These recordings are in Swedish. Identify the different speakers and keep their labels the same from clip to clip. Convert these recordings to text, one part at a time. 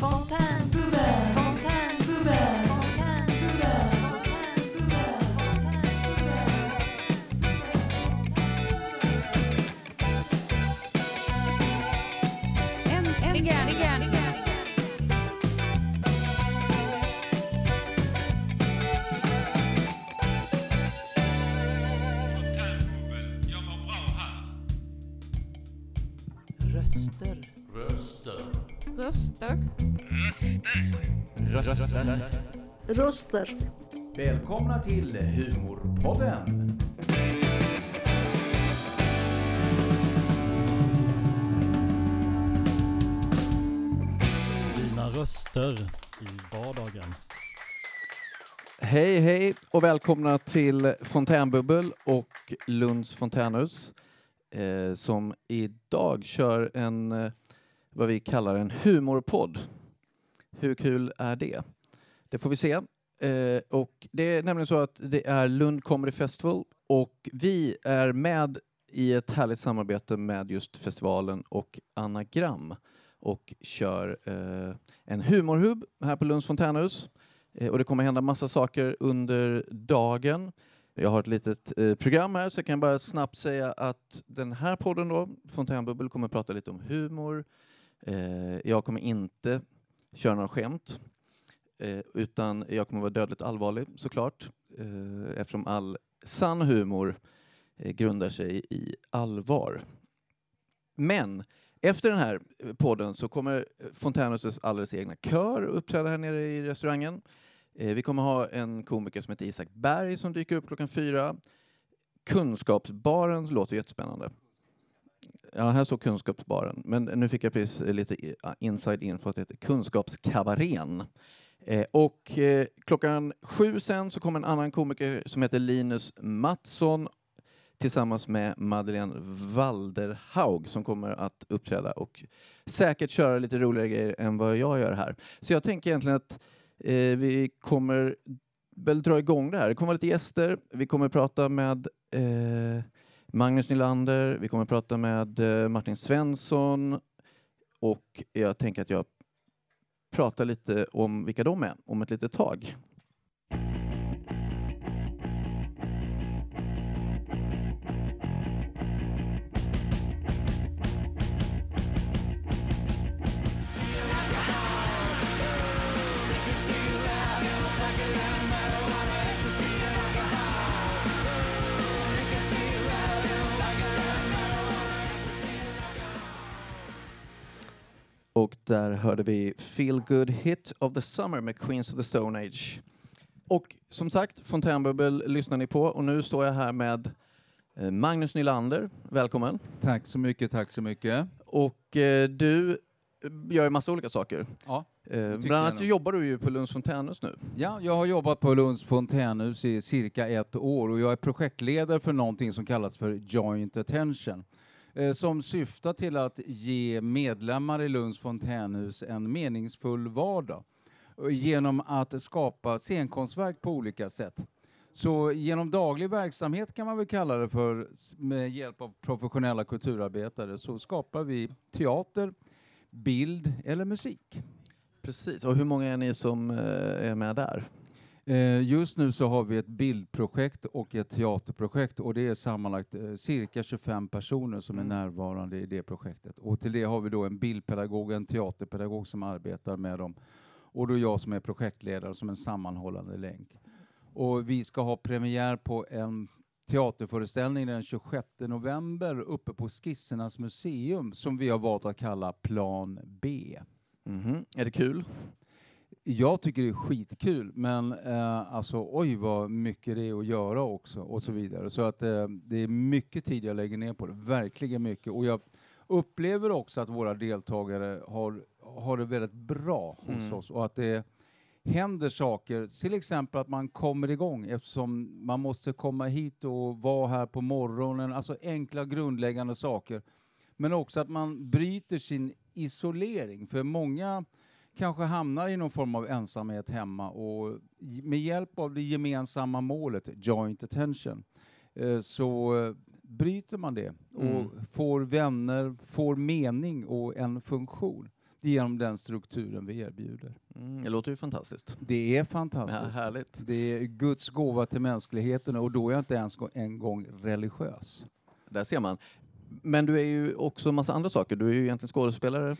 Speaker 1: Fontänbubbel,
Speaker 2: Röster.
Speaker 3: Röster.
Speaker 4: Välkomna till Humorpodden.
Speaker 2: Dina röster i vardagen.
Speaker 5: Hej, hej och välkomna till Fontänbubbel och Lunds fontänhus eh, som idag kör en, eh, vad vi kallar en humorpodd. Hur kul är det? Det får vi se. Eh, och det är nämligen så att det är Lund Comedy Festival och vi är med i ett härligt samarbete med just festivalen och Anagram och kör eh, en humorhub här på Lunds fontänhus. Eh, och det kommer hända massa saker under dagen. Jag har ett litet eh, program här så jag kan bara snabbt säga att den här podden då, Fontänbubbel, kommer prata lite om humor. Eh, jag kommer inte köra några skämt eh, utan jag kommer vara dödligt allvarlig såklart eh, eftersom all sann humor eh, grundar sig i allvar. Men efter den här eh, podden så kommer eh, Fontänhusets alldeles egna kör uppträda här nere i restaurangen. Eh, Vi kommer ha en komiker som heter Isak Berg som dyker upp klockan fyra. Kunskapsbaren låter jättespännande. Ja, här står Kunskapsbaren, men nu fick jag precis eh, lite eh, inside info att det heter Kunskapskabarén. Eh, och eh, klockan sju sen så kommer en annan komiker som heter Linus Mattsson tillsammans med Madeleine Walderhaug som kommer att uppträda och säkert köra lite roligare grejer än vad jag gör här. Så jag tänker egentligen att eh, vi kommer väl dra igång det här. Det kommer vara lite gäster. Vi kommer prata med eh, Magnus Nylander, vi kommer prata med eh, Martin Svensson och jag tänker att jag pratar lite om vilka de är om ett litet tag. Och där hörde vi Feel Good Hit of the Summer med Queens of the Stone Age. Och som sagt, Fontänbubbel lyssnar ni på och nu står jag här med eh, Magnus Nylander. Välkommen.
Speaker 6: Tack så mycket, tack så mycket.
Speaker 5: Och eh, du gör ju massa olika saker.
Speaker 6: Ja.
Speaker 5: Eh, bland annat jobbar du ju på Lunds fontänhus nu.
Speaker 6: Ja, jag har jobbat på Lunds fontänhus i cirka ett år och jag är projektledare för någonting som kallas för Joint Attention eh, Eh, som syftar till att ge medlemmar i Lunds fontänhus en meningsfull vardag eh, genom att skapa scenkonstverk på olika sätt. Så genom daglig verksamhet kan man väl kalla det för, med hjälp av professionella kulturarbetare, så skapar vi teater, bild eller musik.
Speaker 5: Precis. Och hur många är ni som eh, är med där?
Speaker 6: Eh, Just nu så har vi ett bildprojekt och ett teaterprojekt och det är sammanlagt eh, cirka 25 personer som är
Speaker 5: Mm.
Speaker 6: närvarande i det projektet. Och till det har vi då en bildpedagog och en teaterpedagog som arbetar med dem. Och då jag som är projektledare som en sammanhållande länk. Och vi ska ha premiär på en teaterföreställning den 26 november uppe på Skissernas museum som vi har valt att kalla Plan B.
Speaker 5: Mhm. Är det kul?
Speaker 6: Jag tycker det är skitkul, men eh, alltså oj vad mycket det är att göra också och så vidare. Så att eh, det är mycket tid jag lägger ner på det, verkligen mycket. Och jag upplever också att våra deltagare har, har det väldigt bra hos
Speaker 5: Mm.
Speaker 6: oss och att det händer saker, till exempel att man kommer igång eftersom man måste komma hit och vara här på morgonen, alltså enkla grundläggande saker. Men också att man bryter sin isolering, för många kanske hamnar i någon form av ensamhet hemma och med hjälp av det gemensamma målet, joint attention, eh, så bryter man det och
Speaker 5: Mm.
Speaker 6: får vänner, får mening och en funktion. Genom den strukturen vi erbjuder.
Speaker 5: Mm, det låter ju fantastiskt.
Speaker 6: Det är
Speaker 5: Ja,
Speaker 6: fantastiskt.
Speaker 5: härligt.
Speaker 6: Det är Guds gåva till mänskligheten och då är jag inte ens en gång religiös.
Speaker 5: Där ser man. Men du är ju också en massa andra saker. Du är ju egentligen skådespelare.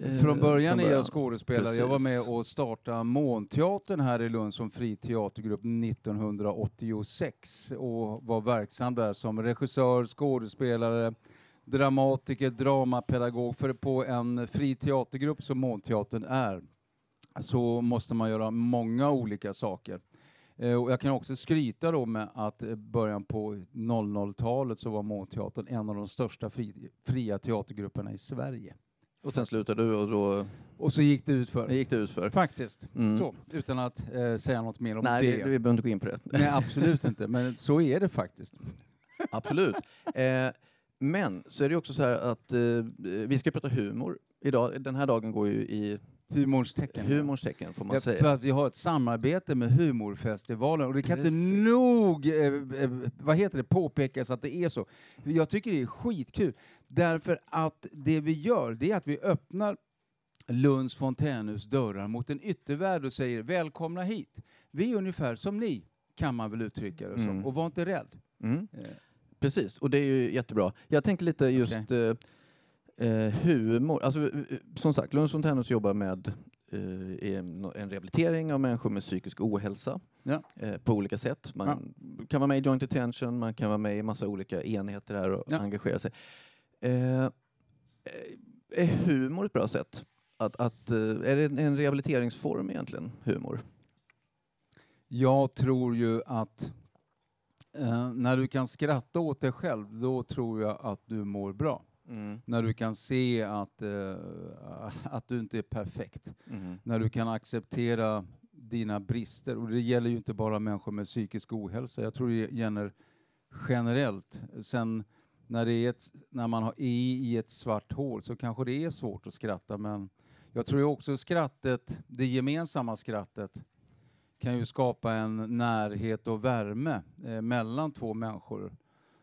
Speaker 5: Eh,
Speaker 6: Från början är jag skådespelare. Jag var med
Speaker 5: Precis.
Speaker 6: och startade Månteatern här i Lund som fri teatergrupp 1986 och var verksam där som regissör, skådespelare, dramatiker, dramapedagog. För på en fri teatergrupp som Månteatern är så måste man göra många olika saker. Eh, Och jag kan också skryta då med att början på 00-talet så var Månteatern en av de största fri, fria teatergrupperna i Sverige.
Speaker 5: Och sen slutade du och då
Speaker 6: Och så gick det ut för.
Speaker 5: det gick det ut för.
Speaker 6: Faktiskt.
Speaker 5: Mm.
Speaker 6: Så, utan att eh, säga något mer om
Speaker 5: Nej,
Speaker 6: det.
Speaker 5: det, vi behöver inte gå in på det.
Speaker 6: Nej, absolut inte. Men så är det faktiskt.
Speaker 5: Absolut. Eh, men så är det också så här att eh, vi ska prata humor idag. Den här dagen går ju i
Speaker 6: Humorns tecken.
Speaker 5: humorns tecken får man
Speaker 6: Ja,
Speaker 5: säga.
Speaker 6: för att vi har ett samarbete med Humorfestivalen och det kan
Speaker 5: Precis.
Speaker 6: inte nog eh, eh, vad heter det, påpekas att det är så. Jag tycker det är skitkul därför att det vi gör det är att vi öppnar Lunds fontänhus dörrar mot en yttervärld och säger välkomna hit. Vi är ungefär som ni kan man väl uttrycka det som
Speaker 5: Mm.
Speaker 6: och var inte rädd.
Speaker 5: Mm.
Speaker 6: Eh,
Speaker 5: Precis, och det är ju jättebra. Jag tänkte lite just eh, eh, humor. Alltså, eh, som sagt, Lunds fontänhus jobbar med eh, en, rehabilitering av människor med psykisk ohälsa
Speaker 6: Ja.
Speaker 5: eh, på olika sätt. Man kan vara med i Joint Attention, man kan vara med i massa olika enheter här och
Speaker 6: Ja.
Speaker 5: engagera sig. Eh, eh, är humor ett bra sätt? Att, att, eh, är det en- en rehabiliteringsform egentligen, humor?
Speaker 6: Jag tror ju att eh, när du kan skratta åt dig själv, då tror jag att du mår bra.
Speaker 5: Mm.
Speaker 6: När du kan se att, eh, att du inte är perfekt.
Speaker 5: Mm.
Speaker 6: När du kan acceptera dina brister. Och det gäller ju inte bara människor med psykisk ohälsa. Jag tror det gäller generellt. Sen när, det är ett, när man har, är i ett svart hål så kanske det är svårt att skratta. Men jag tror också skrattet, det gemensamma skrattet, kan ju skapa en närhet och värme eh, mellan två människor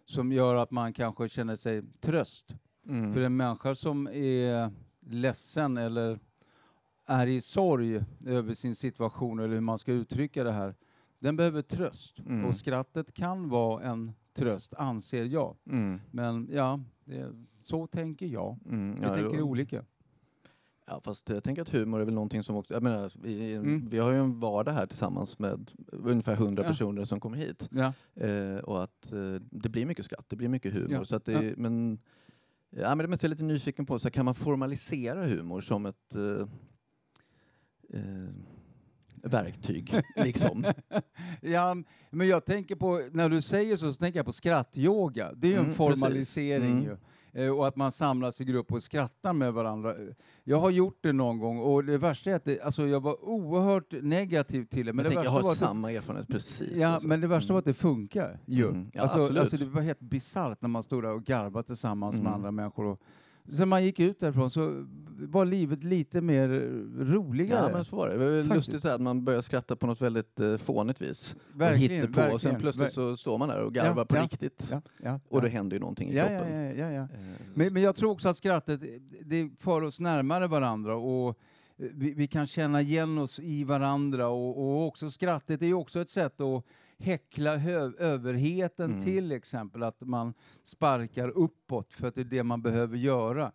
Speaker 6: som gör att man kanske känner sig tröst.
Speaker 5: Mm.
Speaker 6: För en människa som är ledsen eller är i sorg över sin situation eller hur man ska uttrycka det här, den behöver tröst.
Speaker 5: Mm.
Speaker 6: Och skrattet kan vara en tröst, anser jag.
Speaker 5: Mm.
Speaker 6: Men ja, det, så tänker jag.
Speaker 5: Mm.
Speaker 6: Vi
Speaker 5: Ja,
Speaker 6: tänker
Speaker 5: jo.
Speaker 6: olika.
Speaker 5: Ja, fast jag tänker att humor är väl någonting som också... Jag menar, vi,
Speaker 6: Mm.
Speaker 5: vi har ju en vardag här tillsammans med ungefär 100
Speaker 6: Ja.
Speaker 5: personer som kommer hit.
Speaker 6: Ja.
Speaker 5: Eh, och att eh, det blir mycket skratt, det blir mycket humor. Så att det, men, ja, men det mest jag är lite nyfiken på, så här, kan man formalisera humor som ett eh, eh, verktyg? liksom?
Speaker 6: ja, men jag tänker på, när du säger så, så tänker jag på skrattyoga. Det är ju
Speaker 5: Mm,
Speaker 6: en formalisering
Speaker 5: precis.
Speaker 6: ju. Eh, Och att man samlas i grupp och skrattar med varandra. Jag har gjort det någon gång och det värsta är att det, alltså jag var oerhört negativ till det. Men
Speaker 5: jag
Speaker 6: det
Speaker 5: tänker, jag har
Speaker 6: att det,
Speaker 5: samma erfarenhet precis.
Speaker 6: Ja, men det värsta
Speaker 5: Mm.
Speaker 6: var att det funkar ju.
Speaker 5: Mm. Ja,
Speaker 6: alltså, alltså det var helt bisarrt när man stod där och garvade tillsammans med
Speaker 5: Mm.
Speaker 6: andra människor. Och, sen man gick ut därifrån så var livet lite mer roligare.
Speaker 5: Ja, men så var det. Det var lustigt att man börjar skratta på något väldigt eh, fånigt vis.
Speaker 6: verkligen,
Speaker 5: på och sen plötsligt så står man där och garvar
Speaker 6: Ja,
Speaker 5: på
Speaker 6: ja,
Speaker 5: riktigt.
Speaker 6: Ja,
Speaker 5: Och då händer ju någonting i kroppen. Eh,
Speaker 6: Men, men jag tror också att skrattet, det för oss närmare varandra och vi, vi kan känna igen oss i varandra och, och också skrattet är ju också ett sätt att häckla hö, överheten
Speaker 5: Mm.
Speaker 6: till exempel, att man sparkar uppåt för att det är det man behöver göra.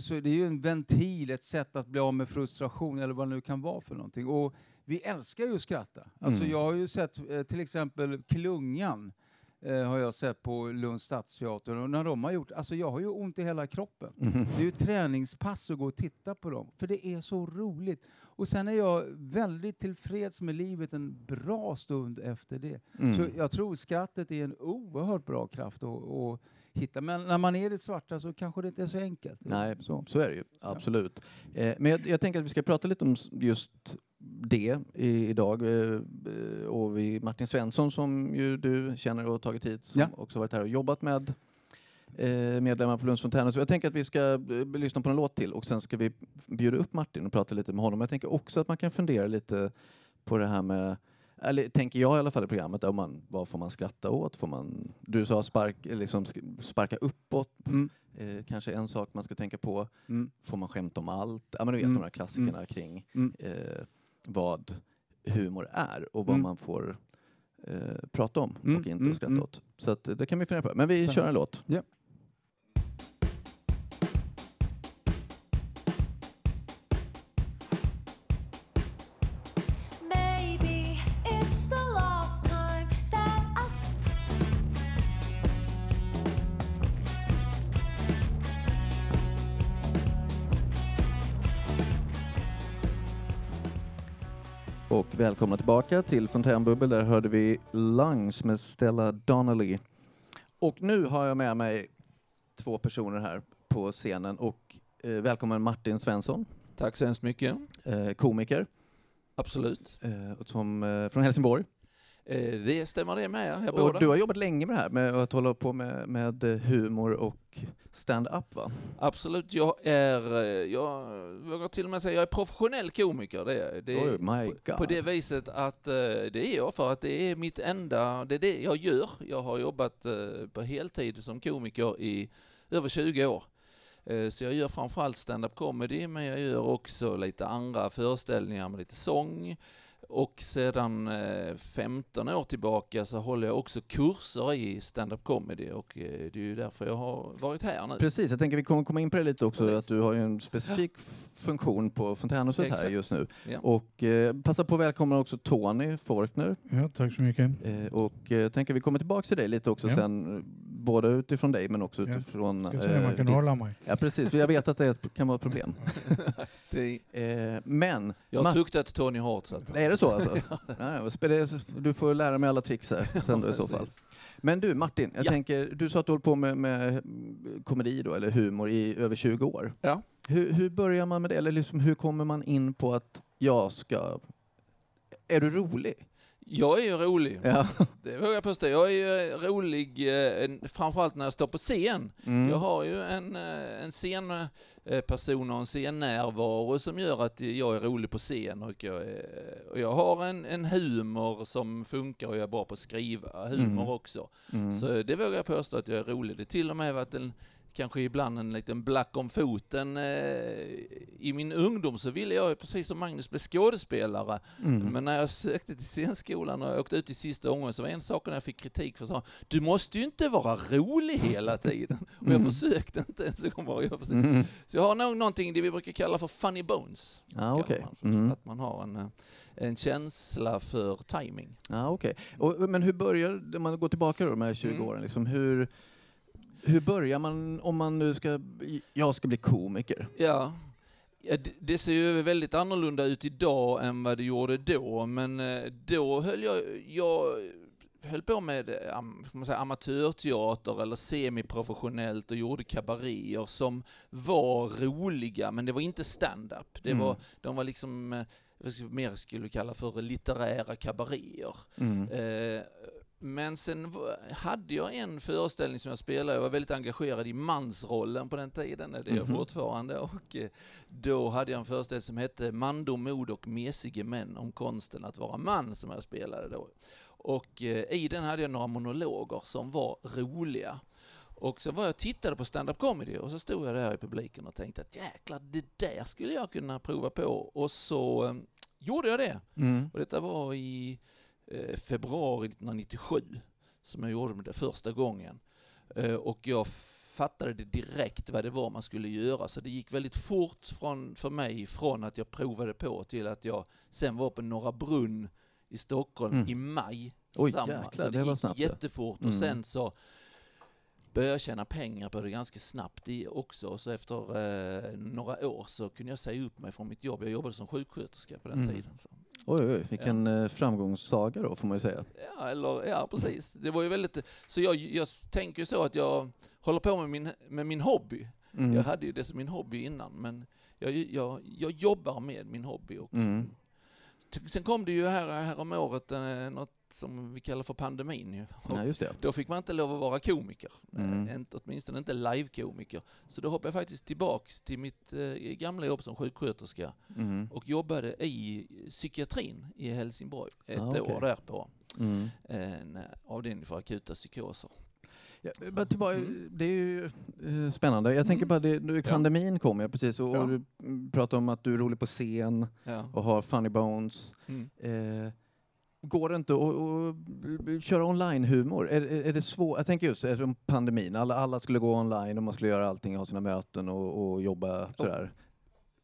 Speaker 6: Så det är ju en ventil, ett sätt att bli av med frustration eller vad det nu kan vara för någonting. Och vi älskar ju att skratta. Alltså
Speaker 5: Mm.
Speaker 6: jag har ju sett eh, till exempel Klungan eh, har jag sett på Lunds stadsteater och när de har gjort, alltså jag har ju ont i hela kroppen.
Speaker 5: mhm.
Speaker 6: Det är ju träningspass att gå och titta på dem, för det är så roligt. Och sen är jag väldigt tillfreds med livet en bra stund efter det.
Speaker 5: Mm.
Speaker 6: Så jag tror skrattet är en oerhört bra kraft att, hitta. Men när man är i det svarta så kanske det inte är så enkelt.
Speaker 5: Nej,
Speaker 6: Så.
Speaker 5: så är det ju. Absolut. Eh, men jag, jag tänker att vi ska prata lite om just det i, idag. Eh, eh, och vi, Martin Svensson som ju du känner och tagit hit, som
Speaker 6: Ja.
Speaker 5: också varit här och jobbat med eh, medlemmar på Lunds fontän. Så jag tänker att vi ska lyssna på en låt till och sen ska vi bjuda upp Martin och prata lite med honom. Jag tänker också att man kan fundera lite på det här med eller tänker jag i alla fall i programmet, om man, vad får man skratta åt? Får man, du sa spark, liksom sparka uppåt.
Speaker 6: Mm.
Speaker 5: Eh, kanske en sak man ska tänka på,
Speaker 6: Mm.
Speaker 5: får man skämta om allt? Ja men du vet
Speaker 6: Mm.
Speaker 5: de här klassikerna kring
Speaker 6: Mm.
Speaker 5: eh, vad humor är och vad
Speaker 6: Mm.
Speaker 5: man får eh, prata om
Speaker 6: Mm,
Speaker 5: och inte
Speaker 6: mm,
Speaker 5: skratta
Speaker 6: mm.
Speaker 5: åt. Så att, eh, det kan vi fundera på. Men vi kör en låt.
Speaker 6: Ja.
Speaker 5: Och välkomna tillbaka till Fontänbubbel. Där hörde vi Lungs med Stella Donnelly. Och nu har jag med mig två personer här på scenen och eh, välkommen Martin Svensson,
Speaker 7: Tack så hemskt mycket.
Speaker 5: eh, komiker
Speaker 7: Absolut.
Speaker 5: eh, och som, eh, från Helsingborg.
Speaker 7: Eh, det stämmer det med,
Speaker 5: Och du har jobbat länge med det här, med att hålla på med, med humor och stand-up va?
Speaker 7: Absolut, jag är, eh, jag vågar till och med säga, jag är professionell komiker. Det, det,
Speaker 5: Oj, my
Speaker 7: på,
Speaker 5: God.
Speaker 7: på det viset att eh, det är jag för att det är mitt enda, det är det jag gör. Jag har jobbat på heltid som komiker i över 20 år. Så jag gör framförallt stand-up comedy, men jag gör också lite andra föreställningar med lite sång. Och sedan eh, 15 år tillbaka så håller jag också kurser i stand-up comedy och eh, det är ju därför jag har varit här nu.
Speaker 5: Precis, jag tänker vi kommer komma in på det lite också,
Speaker 7: Precis.
Speaker 5: att du har ju en specifik f- funktion på Fontänhuset här just nu.
Speaker 7: Ja.
Speaker 5: Och eh, passa på att välkomna också Tony Forkner.
Speaker 8: Ja, tack så mycket.
Speaker 5: Eh, och eh, tänker vi kommer tillbaka till dig lite också
Speaker 8: Ja.
Speaker 5: sen, eh, både utifrån dig men också
Speaker 8: Ja.
Speaker 5: utifrån...
Speaker 8: Ska se om man kan hålla mig.
Speaker 5: Ja precis, för jag vet att det är kan vara ett problem.
Speaker 7: Det,
Speaker 5: Eh, men,
Speaker 7: jag har
Speaker 5: Ma-
Speaker 7: tuktat Tony hårt så att...
Speaker 5: är det så alltså? ja, du får lära mig alla tricks här sen då i så fall. Men du Martin, jag
Speaker 7: Ja.
Speaker 5: tänker, du sa att du håller på med, med komedi då, eller humor i över 20 år.
Speaker 7: Ja.
Speaker 5: Hur, hur börjar man med det? Eller liksom, hur kommer man in på att jag ska... Är du rolig?
Speaker 7: Jag är ju rolig.
Speaker 5: Ja.
Speaker 7: Det vågar jag påstå. Jag är ju eh, rolig, eh, framförallt när jag står på scen.
Speaker 5: Mm.
Speaker 7: Jag har ju en, eh, en scenperson och en scennärvaro som gör att jag är rolig på scen och jag, är, och jag har en, en humor som funkar och jag är bra på att skriva humor
Speaker 5: Mm.
Speaker 7: också.
Speaker 5: Mm.
Speaker 7: Så det vågar jag påstå att jag är rolig. Det har till och med varit en, kanske ibland en liten black om foten. Eh, I min ungdom så ville jag, precis som Magnus, bli skådespelare.
Speaker 5: Mm.
Speaker 7: Men när jag sökte till scenskolan och jag åkte ut i sista omgången så var en sak när jag fick kritik för så du måste ju inte vara rolig hela tiden. Och jag
Speaker 5: Mm.
Speaker 7: försökte inte ens en gång vara jag försökte.
Speaker 5: Mm.
Speaker 7: Så jag har nog någonting det vi brukar kalla för funny bones. Kallar
Speaker 5: okej.
Speaker 7: man.
Speaker 5: Mm.
Speaker 7: Att man har en, eh, en känsla för timing.
Speaker 5: Ja, okej. Och, Men hur börjar, om man går tillbaka då, de här 20
Speaker 7: Mm.
Speaker 5: åren, liksom, hur, hur börjar man om man nu ska, jag ska bli komiker?
Speaker 7: Ja, det, ser ju väldigt annorlunda ut idag än vad det gjorde då, men eh, då höll jag, jag höll på med man säga, amatörteater eller semiprofessionellt och gjorde kabaréer som var roliga, men det var inte stand-up. Det
Speaker 5: Mm.
Speaker 7: var, de var liksom, eh, mer skulle vi kalla för litterära kabaréer.
Speaker 5: Mm.
Speaker 7: Eh, men sen hade jag en föreställning som jag spelade, jag var väldigt engagerad i mansrollen på den tiden, det är jag
Speaker 5: Mhm.
Speaker 7: fortfarande, och eh, då hade jag en föreställning som hette Mandom, mod och mesige män om konsten att vara man, som jag spelade då. Och eh, i den hade jag några monologer som var roliga. Och så var jag och tittade på stand-up comedy och så stod jag där i publiken och tänkte att jäklar, det där skulle jag kunna prova på. Och så eh, gjorde jag det.
Speaker 5: Mm.
Speaker 7: Och detta var i februari 1997 som jag gjorde det första gången. Eh, och jag fattade det direkt vad det var man skulle göra. Så det gick väldigt fort från, för mig från att jag provade på till att jag sen var på Norra Brunn i Stockholm
Speaker 5: Mm.
Speaker 7: i maj.
Speaker 5: Oj,
Speaker 7: samma.
Speaker 5: jäklar,
Speaker 7: så
Speaker 5: det
Speaker 7: det,
Speaker 5: var
Speaker 7: gick
Speaker 5: snabbt
Speaker 7: jättefort.
Speaker 5: Mm.
Speaker 7: Och sen så började tjäna pengar på det ganska snabbt i också. Så efter eh, några år så kunde jag säga upp mig från mitt jobb. Jag jobbade som sjuksköterska på den
Speaker 5: Mm.
Speaker 7: tiden. Så.
Speaker 5: Oj, oj, vilken eh, framgångssaga då får man ju säga.
Speaker 7: Ja, eller, ja, precis. Det var ju väldigt... Så jag, jag tänker så att jag håller på med min, med min hobby.
Speaker 5: Mm.
Speaker 7: Jag hade ju det som min hobby innan, men jag, jag, jag jobbar med min hobby. Och,
Speaker 5: Mm.
Speaker 7: Sen kom det ju här, här om året eh, något som vi kallar för pandemin ju.
Speaker 5: Ja, just det.
Speaker 7: Då fick man inte lov att vara komiker.
Speaker 5: Mm.
Speaker 7: Eh, inte, åtminstone inte live-komiker. Så då hoppade jag faktiskt tillbaks till mitt eh, gamla jobb som sjuksköterska
Speaker 5: Mm.
Speaker 7: och jobbade i psykiatrin i Helsingborg ett
Speaker 5: Ah, okej.
Speaker 7: år därpå
Speaker 5: Mm.
Speaker 7: en eh, avdelning för akuta psykoser.
Speaker 5: Ja, tillbaka, Det är ju eh, spännande. Jag tänker bara, det, nu, pandemin kom ja, precis och,
Speaker 7: Ja.
Speaker 5: och du mm, pratar om att du är rolig på scen
Speaker 7: Ja.
Speaker 5: och har funny bones.
Speaker 7: Mm.
Speaker 5: Eh, går det inte att köra online-humor? Är, är, är det svårt? Jag tänker just det, som pandemin, alla, alla skulle gå online och man skulle göra allting, ha sina möten och, och jobba sådär.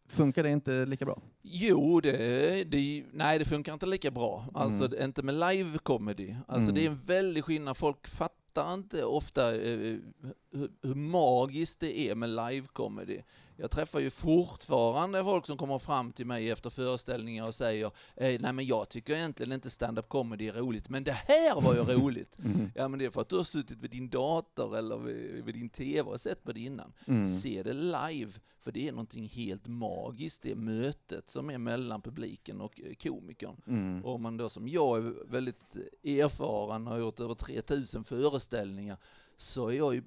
Speaker 5: Funkar det inte lika bra?
Speaker 7: Jo, det, det, nej det funkar inte lika bra. Alltså
Speaker 5: Mm.
Speaker 7: inte med live-comedy. Alltså
Speaker 5: Mm.
Speaker 7: det är en väldig skillnad. Folk fattar inte ofta eh, hur, hur magiskt det är med live-comedy. Jag träffar ju fortfarande folk som kommer fram till mig efter föreställningar och säger eh, nej men jag tycker egentligen inte stand-up comedy är roligt, men det här var ju roligt.
Speaker 5: Mm.
Speaker 7: Ja men det är för att du har suttit vid din dator eller vid, vid din TV och sett på det innan.
Speaker 5: Mm.
Speaker 7: Se det live, för det är någonting helt magiskt, det mötet som är mellan publiken och eh, komikern.
Speaker 5: Mm.
Speaker 7: Och om man då som jag är väldigt erfaren och har gjort över 3000 föreställningar, så är jag ju,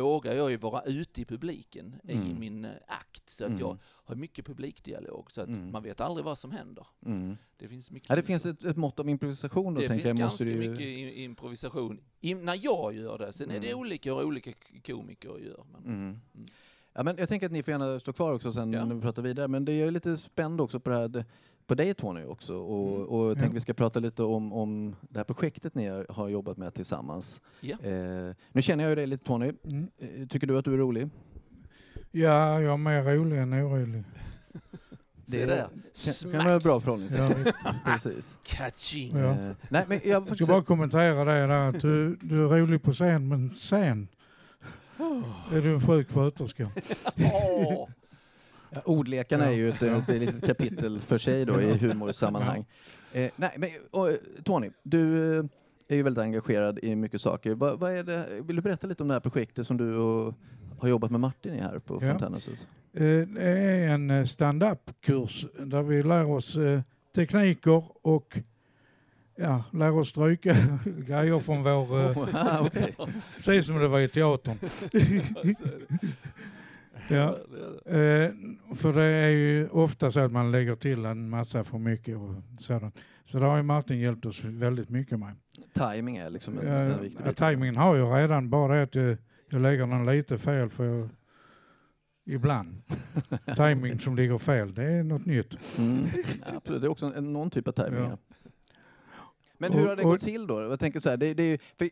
Speaker 7: vågar jag ju vara ute i publiken i
Speaker 5: Mm.
Speaker 7: min eh, akt. Så att
Speaker 5: Mm.
Speaker 7: jag har mycket publikdialog, så att
Speaker 5: Mm.
Speaker 7: man vet aldrig vad som händer.
Speaker 5: Mm.
Speaker 7: Det finns mycket
Speaker 5: Ja, det finns ett, ett mått av improvisation då,
Speaker 7: det finns
Speaker 5: jag.
Speaker 7: ganska
Speaker 5: du...
Speaker 7: mycket i- improvisation i, när jag gör det. Sen är det
Speaker 5: Mm.
Speaker 7: olika hur olika komiker gör. Men.
Speaker 5: Mm. Ja, men jag tänker att ni får gärna stå kvar också sen
Speaker 7: Ja.
Speaker 5: när vi pratar vidare. Men det är lite spänd också på det här, på dig Tony också. Och,
Speaker 7: Mm.
Speaker 5: och jag tänker
Speaker 8: Ja.
Speaker 5: vi ska prata lite om, om det här projektet ni har- jobbat med tillsammans.
Speaker 7: Ja.
Speaker 5: Eh, nu känner jag ju dig lite Tony.
Speaker 8: Mm.
Speaker 5: Eh, Tycker du att du är rolig?
Speaker 8: Ja, jag är mer rolig än orolig.
Speaker 7: Där.
Speaker 5: kan, kan
Speaker 7: Smack!
Speaker 5: vara ett bra förhållningssätt.
Speaker 8: Jag,
Speaker 5: Precis.
Speaker 7: Catching!
Speaker 8: Ja.
Speaker 5: Eh, nej, men jag
Speaker 8: jag ska bara kommentera det där att du, du är rolig på scen, men sen är du en sjuksköterska.
Speaker 7: Åh!
Speaker 5: Ja, ordlekarna är ju ett, ett, litet kapitel för sig då i humorsammanhang. Eh, nej, men och, Tony, du eh, är ju väldigt engagerad i mycket saker. Vad är det, vill du berätta lite om det här projektet som du och, har jobbat med Martin i här på
Speaker 8: Ja.
Speaker 5: Fontänhuset?
Speaker 8: Eh, Det är en eh, stand-up-kurs där vi lär oss tekniker och ja, lär oss stryka grejer från vår... eh. Precis som det var i teatern. ja. Eh, för det är ju ofta så att man lägger till en massa för mycket och sådant. Så det har ju Martin hjälpt oss väldigt mycket med.
Speaker 5: Timing är liksom en, en viktig
Speaker 8: ja, timingen har ju redan, bara det att jag, jag lägger den lite fel för jag, ibland. Timing som ligger fel, det är något nytt.
Speaker 5: Mm. Ja, det är också en, någon typ av timing.
Speaker 8: Ja.
Speaker 5: Men hur har det gått till då? Jag tänker så här, det, det är, för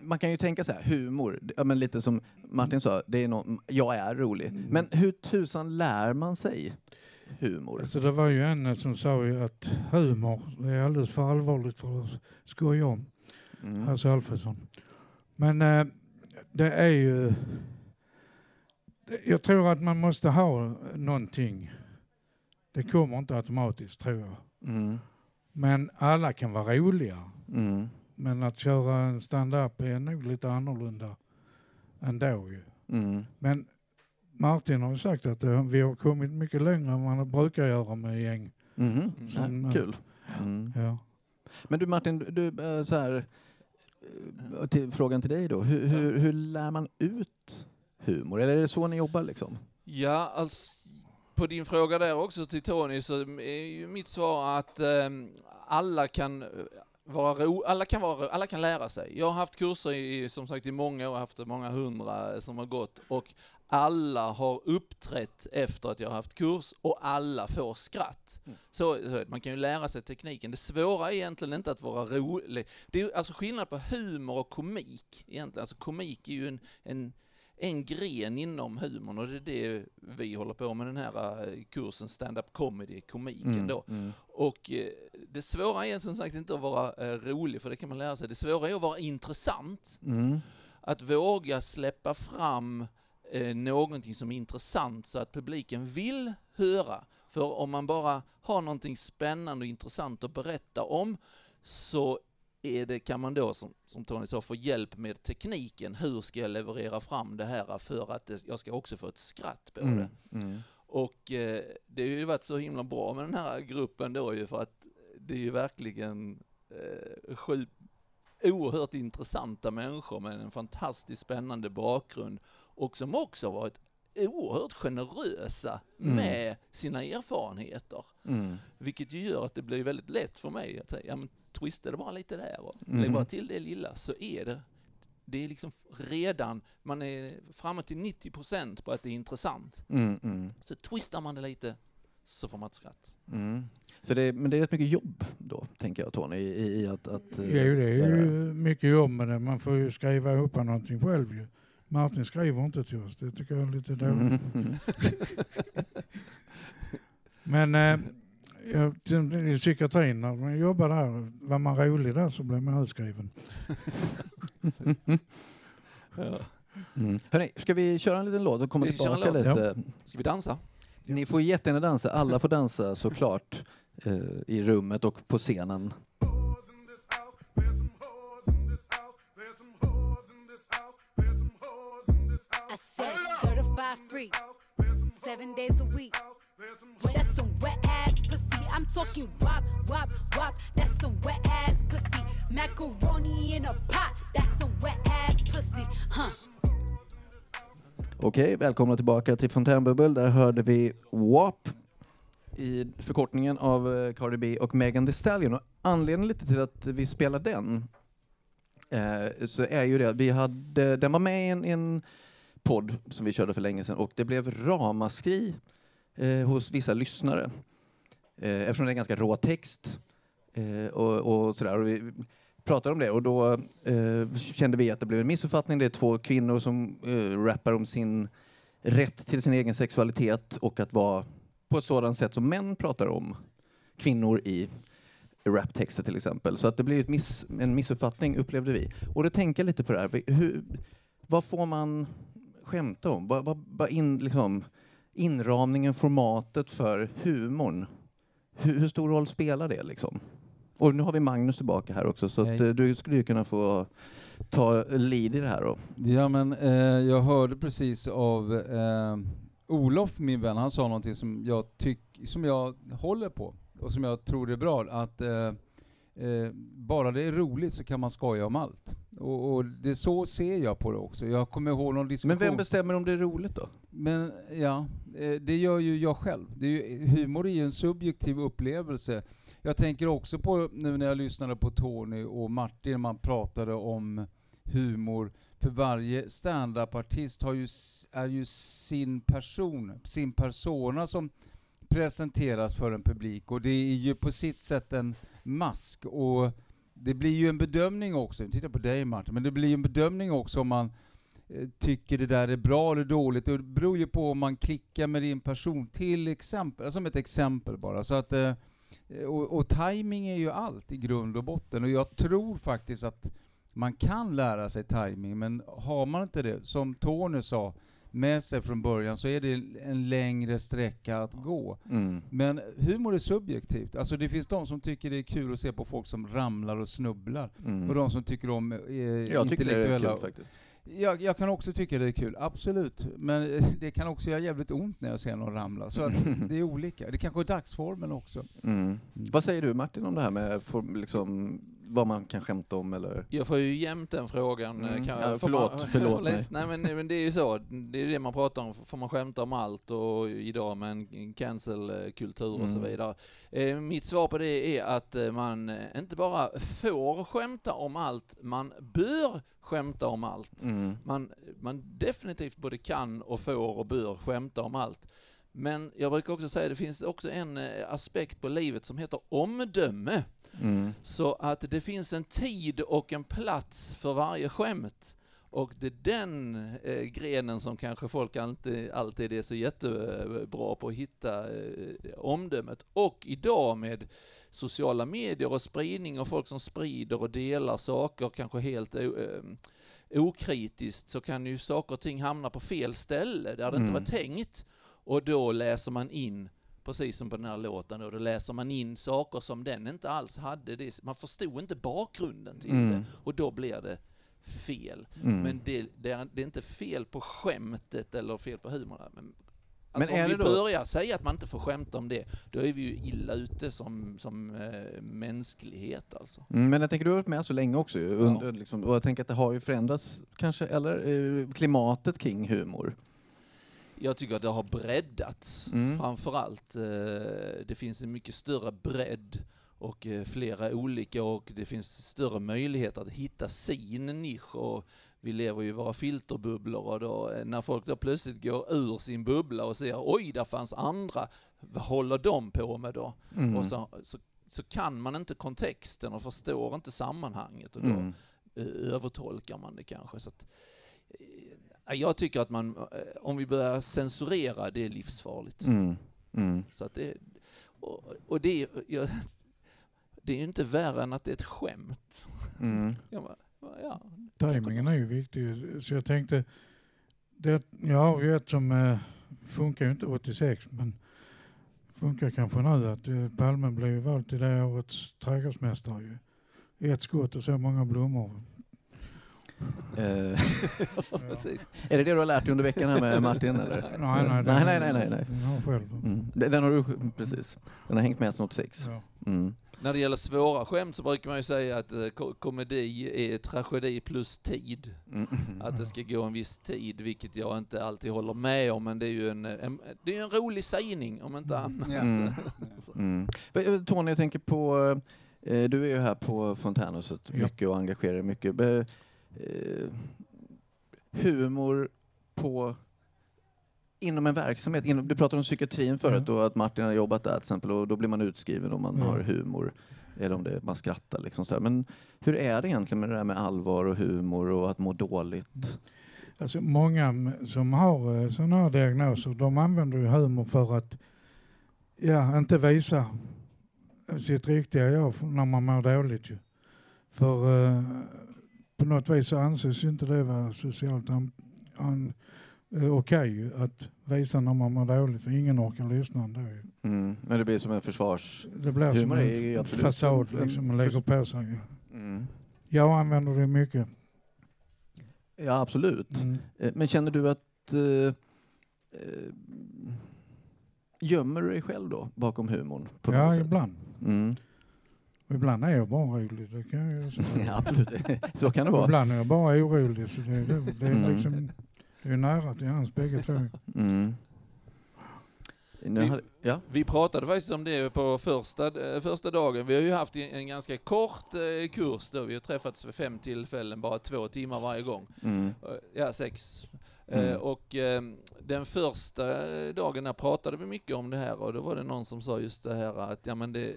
Speaker 5: man kan ju tänka så här, humor, ja, men lite som Martin sa, det är någon, jag är rolig. Men hur tusan lär man sig humor?
Speaker 8: Alltså det var ju en eh, som sa ju att humor det är alldeles för allvarligt för att skoja om.
Speaker 5: Mm.
Speaker 8: Hasse Alfredsson. Men eh, det är ju... Jag tror att man måste ha någonting. Det kommer inte automatiskt tror jag.
Speaker 5: Mm.
Speaker 8: Men alla kan vara roliga.
Speaker 5: Mm.
Speaker 8: Men att köra en stand-up är nog lite annorlunda ändå ju.
Speaker 5: Mm.
Speaker 8: Men Martin har ju sagt att eh, vi har kommit mycket längre än man brukar göra med gäng.
Speaker 5: Mhm.
Speaker 8: Som,
Speaker 5: Ja,
Speaker 8: eh,
Speaker 5: kul. Mm.
Speaker 8: Ja.
Speaker 5: Men du Martin, du, eh, så här, till, frågan till dig då. Hur, hur, hur lär man ut humor? Eller är det så ni jobbar liksom?
Speaker 7: Ja, alltså, på din fråga där också till Tony så är ju mitt svar att ehm, alla kan eh, vara ro, alla kan vara, alla kan lära sig. Jag har haft kurser i, som sagt i många år, haft många hundra som har gått och alla har uppträtt efter att jag har haft kurs och alla får skratt.
Speaker 5: Mm.
Speaker 7: Så, man kan ju lära sig tekniken. Det svåra är egentligen inte att vara rolig. Det är alltså skillnad på humor och komik egentligen. Alltså komik är ju en, en en gren inom humorn och det är det vi håller på med den här eh, kursen stand-up comedy, komiken då.
Speaker 5: Mm.
Speaker 7: Och eh, det svåra är som sagt inte att vara eh, rolig, för det kan man lära sig. Det svåra är att vara intressant.
Speaker 5: Mm.
Speaker 7: Att våga släppa fram eh, någonting som är intressant så att publiken vill höra. För om man bara har någonting spännande och intressant att berätta om så är det, kan man då, som, som Tony sa, få hjälp med tekniken. Hur ska jag leverera fram det här för att det, jag ska också få ett skratt på det?
Speaker 5: Mm. Mm.
Speaker 7: Och eh, det har ju varit så himla bra med den här gruppen då ju för att det är ju verkligen eh, sju oerhört intressanta människor med en fantastiskt spännande bakgrund och som också varit oerhört generösa
Speaker 5: Mm.
Speaker 7: med sina erfarenheter.
Speaker 5: Mm.
Speaker 7: Vilket ju gör att det blir väldigt lätt för mig att säga, ja men twista det bara lite där och
Speaker 5: Mhm.
Speaker 7: lägg bara till det lilla så är det det är liksom redan, man är framme till 90% på att det är intressant.
Speaker 5: Mm, mm,
Speaker 7: Så twistar man det lite så får man ett skratt.
Speaker 5: mm. Så det är, men det är rätt mycket jobb då, tänker jag Tony, i, i- att... att eh,
Speaker 8: det är ju mycket jobb med det. Man får ju skriva ihop någonting själv ju. Martin skriver inte till oss, det tycker jag är lite dåligt.
Speaker 5: Mm, mm.
Speaker 8: Men eh, jag, psykiatrin, när man jobbade där, var man rolig där så blev man utskriven.
Speaker 5: Mm. Hörrni, ska vi köra en liten låt och komma
Speaker 7: Vi
Speaker 5: tillbaka
Speaker 7: låt.
Speaker 5: lite?
Speaker 7: Ska vi dansa?
Speaker 5: Ni får jättegärna dansa, alla får dansa såklart eh, i rummet och på scenen.
Speaker 1: I said certified free, seven days a week.
Speaker 5: Okej, välkomna tillbaka till Fontänbubbel. Där hörde vi WAP i förkortningen av eh, Cardi B och Megan Thee Stallion. Och anledningen lite till att vi spelar den eh, så är ju det att vi hade, den var med i en, en podd som vi körde för länge sedan och det blev ramaskri eh, hos vissa lyssnare. Eh, eftersom det är ganska rå text eh, och, och sådär. Och vi pratade om det och då eh, kände vi att det blev en missuppfattning. Det är två kvinnor som eh, rappar om sin rätt till sin egen sexualitet och att vara på ett sådant sätt som män pratar om kvinnor i raptexter till exempel. Så att det blev ett miss, en missuppfattning upplevde vi. Och då tänker jag lite på det här. Hur, vad får man skämta om? Vad, vad, vad in, liksom, inramningen, formatet för humorn? Hur, hur stor roll spelar det liksom? Och nu har vi Magnus tillbaka här också så att, eh, du skulle ju kunna få ta lead i det här då.
Speaker 6: Ja men eh, jag hörde precis av eh, Olof, min vän, han sa någonting som jag, tyck, som jag håller på och som jag tror är bra. Att eh, eh, bara det är roligt så kan man skoja om allt. Och, och det så ser jag på det också. Jag kommer ihåg någon diskussion.
Speaker 5: Men vem bestämmer om det är roligt då?
Speaker 6: Men ja, eh, det gör ju jag själv. Det är ju, humor är ju en subjektiv upplevelse. Jag tänker också på nu när jag lyssnade på Tony och Martin, man pratade om humor. För varje standup-artist har ju, är ju sin person, sin persona som presenteras för en publik och det är ju på sitt sätt en mask och det blir ju en bedömning också, titta på dig Martin, men det blir ju en bedömning också om man eh, tycker det där är bra eller dåligt. Och det beror ju på om man klickar med din person, till exempel, som ett exempel bara. Så att, eh, och, och timing är ju allt i grund och botten. Och jag tror faktiskt att man kan lära sig timing, men har man inte det, som Tony sa, med sig från början så är det en längre sträcka att gå.
Speaker 5: Mm.
Speaker 6: Men humor är subjektivt. Alltså det finns de som tycker det är kul att se på folk som ramlar och snubblar.
Speaker 5: Mm.
Speaker 6: Och de som tycker om eh,
Speaker 5: Jag tycker det är
Speaker 6: intellektuella...
Speaker 5: kul faktiskt.
Speaker 6: Jag, jag kan också tycka det är kul, absolut. Men eh, det kan också göra jävligt ont när jag ser någon ramla. Så att det är olika. Det kanske är dagsformen också.
Speaker 5: Mm. Vad säger du Martin om det här med form, liksom, vad man kan skämta om eller?
Speaker 7: Jag får ju jämt den frågan.
Speaker 5: Mm.
Speaker 7: Kan
Speaker 5: Ja, förlåt,
Speaker 7: man,
Speaker 5: förlåt mig.
Speaker 7: Nej men, men det är ju så, det är det man pratar om. Får man skämta om allt och idag med en cancel-kultur och så
Speaker 5: Mm.
Speaker 7: vidare. Eh, mitt svar på det är att eh, man eh, inte bara får skämta om allt, man bör skämta om allt.
Speaker 5: Mm.
Speaker 7: Man, man definitivt både kan och får och bör skämta om allt. Men jag brukar också säga att det finns också en eh, aspekt på livet som heter omdöme.
Speaker 5: Mm.
Speaker 7: Så att det finns en tid och en plats för varje skämt. Och det är den eh, grenen som kanske folk alltid, alltid är så jättebra på att hitta eh, omdömet. Och idag med sociala medier och spridning och folk som sprider och delar saker kanske helt eh, okritiskt så kan ju saker och ting hamna på fel ställe där det inte
Speaker 5: Mm.
Speaker 7: var tänkt. Och då läser man in precis som på den här låten då, då läser man in saker som den inte alls hade. Man förstod inte bakgrunden till
Speaker 5: Mm.
Speaker 7: det och då blir det fel.
Speaker 5: Mm.
Speaker 7: Men det, det, är, det är inte fel på skämtet eller fel på humorn. Men,
Speaker 5: Men
Speaker 7: alltså
Speaker 5: är
Speaker 7: om vi
Speaker 5: då-
Speaker 7: börjar säga att man inte får skämta om det, då är vi ju illa ute som, som eh, mänsklighet alltså.
Speaker 5: Mm, men jag tänker du har varit med så länge också ju, under, liksom, och jag tänker att det har ju förändrats kanske, eller eh, klimatet kring humor.
Speaker 7: Jag tycker att det har breddats
Speaker 5: Mm.
Speaker 7: framförallt. Eh, det finns en mycket större bredd och eh, flera olika och det finns större möjligheter att hitta sin nisch och vi lever ju i våra filterbubblor och då, eh, när folk då plötsligt går ur sin bubbla och ser oj, där fanns andra, vad håller de på med då?
Speaker 5: Mm.
Speaker 7: Och så, så, så kan man inte kontexten och förstår inte sammanhanget och då
Speaker 5: Mm.
Speaker 7: eh, övertolkar man det kanske. Så att, jag tycker att man, om vi börjar censurera, det är livsfarligt.
Speaker 5: Mm. Mm.
Speaker 7: Så att det, och, och det, jag, det är ju inte värre än att det är ett skämt.
Speaker 5: Mm.
Speaker 7: Bara, ja,
Speaker 8: Timingen är ju viktig. Så jag tänkte, det, jag har ju ett som eh, funkar ju inte 86 men funkar kanske nu att eh, Palme blev ju vald till det årets trädgårdsmästare ju. I ett skott och så många blommor.
Speaker 5: Eh,
Speaker 8: Ja.
Speaker 5: är det det du har lärt dig under veckan här med Martin? Eller?
Speaker 8: Nej, nej,
Speaker 5: nej, nej, nej, nej, nej.
Speaker 8: Den har själv.
Speaker 5: Mm. Den den har du, precis. Den har hängt med sedan 86.
Speaker 8: Ja.
Speaker 5: Mm.
Speaker 7: När det gäller svåra skämt så brukar man ju säga att eh, ko- komedi är tragedi plus tid.
Speaker 5: Mm.
Speaker 7: Att det ska gå en viss tid, vilket jag inte alltid håller med om, men det är ju en, en, det är en rolig sägning om inte annat.
Speaker 5: Mm. Mm. Eh, Tony, jag tänker på, eh, du är ju här på Fontänhuset
Speaker 8: Ja.
Speaker 5: mycket och engagerar dig mycket. Be, eh, humor på inom en verksamhet. Inom, du pratade om psykiatrin förut
Speaker 8: Ja.
Speaker 5: och att Martin har jobbat där till exempel och då blir man utskriven om man
Speaker 8: Ja.
Speaker 5: har humor. Eller om det, man skrattar liksom så här. Men hur är det egentligen med det där med allvar och humor och att må dåligt?
Speaker 8: Alltså många som har eh, sådana här diagnoser, de använder ju humor för att ja, inte visa sitt riktiga jag när man mår dåligt ju. För eh, på något vis så anses inte det vara socialt an, an, okej ju att visa när man mår dåligt, för ingen orkar lyssna ändå.
Speaker 5: Mm. Men det blir som en försvars...
Speaker 8: Det blir som
Speaker 5: Humor
Speaker 8: en fasad
Speaker 5: en-
Speaker 8: liksom, man lägger på sig.
Speaker 5: Mm.
Speaker 8: Jag använder det mycket.
Speaker 5: Ja, absolut.
Speaker 8: Mm.
Speaker 5: Eh, Men känner du att... Eh, eh, gömmer du dig själv då bakom humorn? På
Speaker 8: Ja,
Speaker 5: sätt?
Speaker 8: ibland.
Speaker 5: Mm.
Speaker 8: Ibland är jag bara rolig, det kan jag säga.
Speaker 5: Ja, absolut. Så kan det vara.
Speaker 8: Ibland är jag bara orolig. Så det, det, det är
Speaker 5: Mm.
Speaker 8: liksom, det är nära till hans bägge två.
Speaker 5: Mm.
Speaker 7: Vi-
Speaker 5: hade, ja.
Speaker 7: Vi pratade faktiskt om det på första, eh, första dagen. Vi har ju haft en ganska kort eh, kurs då. Vi har träffats vid fem tillfällen, bara två timmar varje gång.
Speaker 5: Mm.
Speaker 7: Eh, Ja, sex.
Speaker 5: Mm.
Speaker 7: Och den första dagen där pratade vi mycket om det här och då var det någon som sa just det här att ja, men det,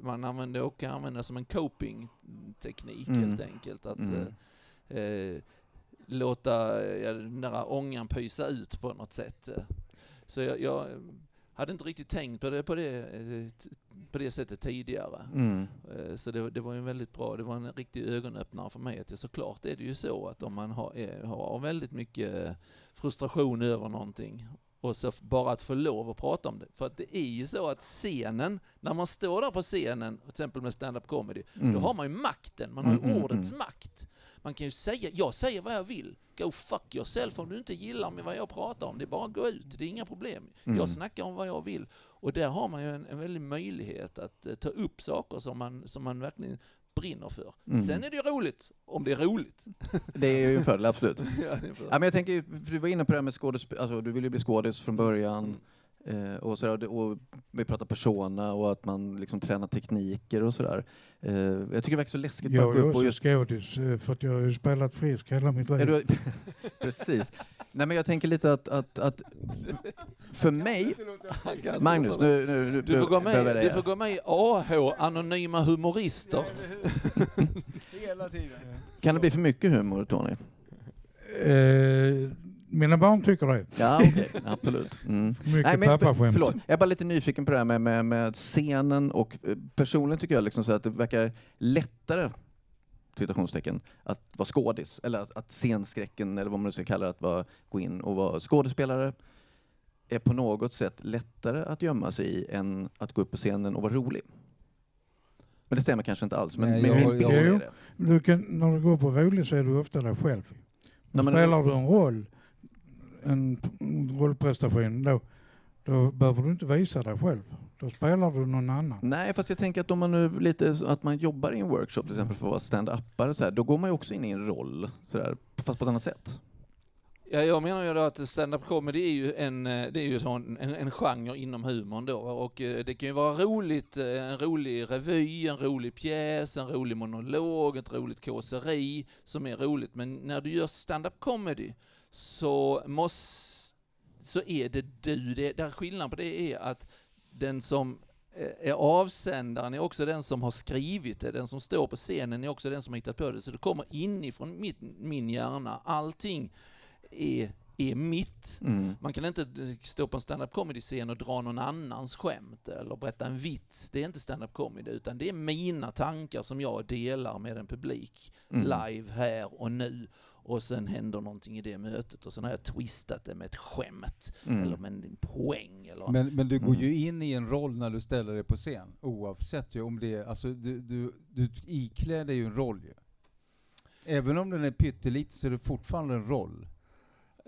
Speaker 7: man använder och kan använda som en coping-teknik
Speaker 5: Mm.
Speaker 7: helt enkelt. Att
Speaker 5: Mm.
Speaker 7: eh, låta ja, den där ångan pysa ut på något sätt. eh. Så jag, jag hade inte riktigt tänkt på det på det, eh, på det sättet tidigare.
Speaker 5: Mm.
Speaker 7: Eh, Så det, det var ju väldigt bra, det var en riktig ögonöppnare för mig att såklart är det ju så att om man har, är, har väldigt mycket eh, frustration över någonting och så bara att få lov att prata om det. För att det är ju så att scenen, när man står där på scenen, till exempel med stand-up comedy,
Speaker 5: Mm.
Speaker 7: då har man ju makten, man har ju
Speaker 5: Mm, mm,
Speaker 7: ordets
Speaker 5: mm.
Speaker 7: makt. Man kan ju säga, jag säger vad jag vill. Go fuck yourself om du inte gillar med vad jag pratar om. Det är bara att gå ut, det är inga problem.
Speaker 5: Mm.
Speaker 7: Jag snackar om vad jag vill. Och där har man ju en, en väldig möjlighet att eh, ta upp saker som man, som man verkligen brinner för.
Speaker 5: Mm.
Speaker 7: Sen är det ju roligt, om det är roligt.
Speaker 5: Det är ju en fördel, absolut.
Speaker 7: ja, är bra.
Speaker 5: Ja, men jag tänker, för du var inne på det här med skådespel, alltså du ville ju bli skådis från början. Eh, och, sådär, och vi pratar persona och att man liksom tränar tekniker och sådär. Eh, jag tycker det verkar så läskigt
Speaker 8: Jag är
Speaker 5: gå upp och
Speaker 8: också
Speaker 5: just...
Speaker 8: skådis eh, för att jag har ju spelat frisk hela mitt liv.
Speaker 5: Du, precis. Nej men jag tänker lite att, att, att för mig, Magnus, nu, nu, nu
Speaker 7: Du får, gå
Speaker 5: behöver
Speaker 7: med,
Speaker 5: jag
Speaker 7: du
Speaker 5: det.
Speaker 7: får gå med i AH, Anonyma Humorister.
Speaker 6: Hela tiden.
Speaker 5: Kan det bli för mycket humor, Tony?
Speaker 8: Eh, mina barn tycker det.
Speaker 5: Ja, okej, absolut. Mm.
Speaker 8: Mycket
Speaker 5: Nej, men,
Speaker 8: pappaskämt.
Speaker 5: förlåt, jag är bara lite nyfiken på det här med, med, med scenen och eh, personligen tycker jag liksom så att det verkar lättare citationstecken, att vara skådis, eller att, att scenskräcken, eller vad man nu ska kalla det, att vara, gå in och vara skådespelare, är på något sätt lättare att gömma sig i än att gå upp på scenen och vara rolig. Men det stämmer kanske inte alls. Men,
Speaker 6: Nej,
Speaker 5: men
Speaker 6: jag- jag-
Speaker 5: det.
Speaker 8: Du kan, när du går på rolig så är du ofta dig själv.
Speaker 5: Nej, men-
Speaker 8: Spelar du en roll, en rollprestation, då, då behöver du inte visa dig själv. Då spelar du någon annan.
Speaker 5: Nej, fast jag tänker att om man nu lite, att man jobbar i en workshop till exempel för att vara stand-upare så här, då går man ju också in i en roll, så där, fast på ett annat sätt.
Speaker 7: Ja, jag menar ju då att stand-up comedy är ju en, eh, det är ju en, en genre inom humorn då och eh, det kan ju vara roligt, eh, en rolig revy, en rolig pjäs, en rolig monolog, ett roligt kåseri som är roligt. Men när du gör stand-up comedy så måste, så är det du, det, där skillnaden på det är att den som eh, är avsändaren är också den som har skrivit det, den som står på scenen är också den som har hittat på det, så det kommer inifrån mitt, min hjärna. Allting är, är mitt.
Speaker 5: Mm.
Speaker 7: Man kan inte stå på en stand-up comedy-scen och dra någon annans skämt eller berätta en vits. Det är inte stand-up comedy, utan det är mina tankar som jag delar med en publik
Speaker 5: Mm.
Speaker 7: live här och nu. Och sen händer någonting i det mötet och sen har jag twistat det med ett skämt
Speaker 5: Mm.
Speaker 7: eller med en poäng eller
Speaker 6: Men, men du går
Speaker 5: Mm.
Speaker 6: ju in i en roll när du ställer dig på scen, oavsett ju om det är, alltså du, du, du iklär dig ju en roll ju. Även om den är pytteliten så är det fortfarande en roll.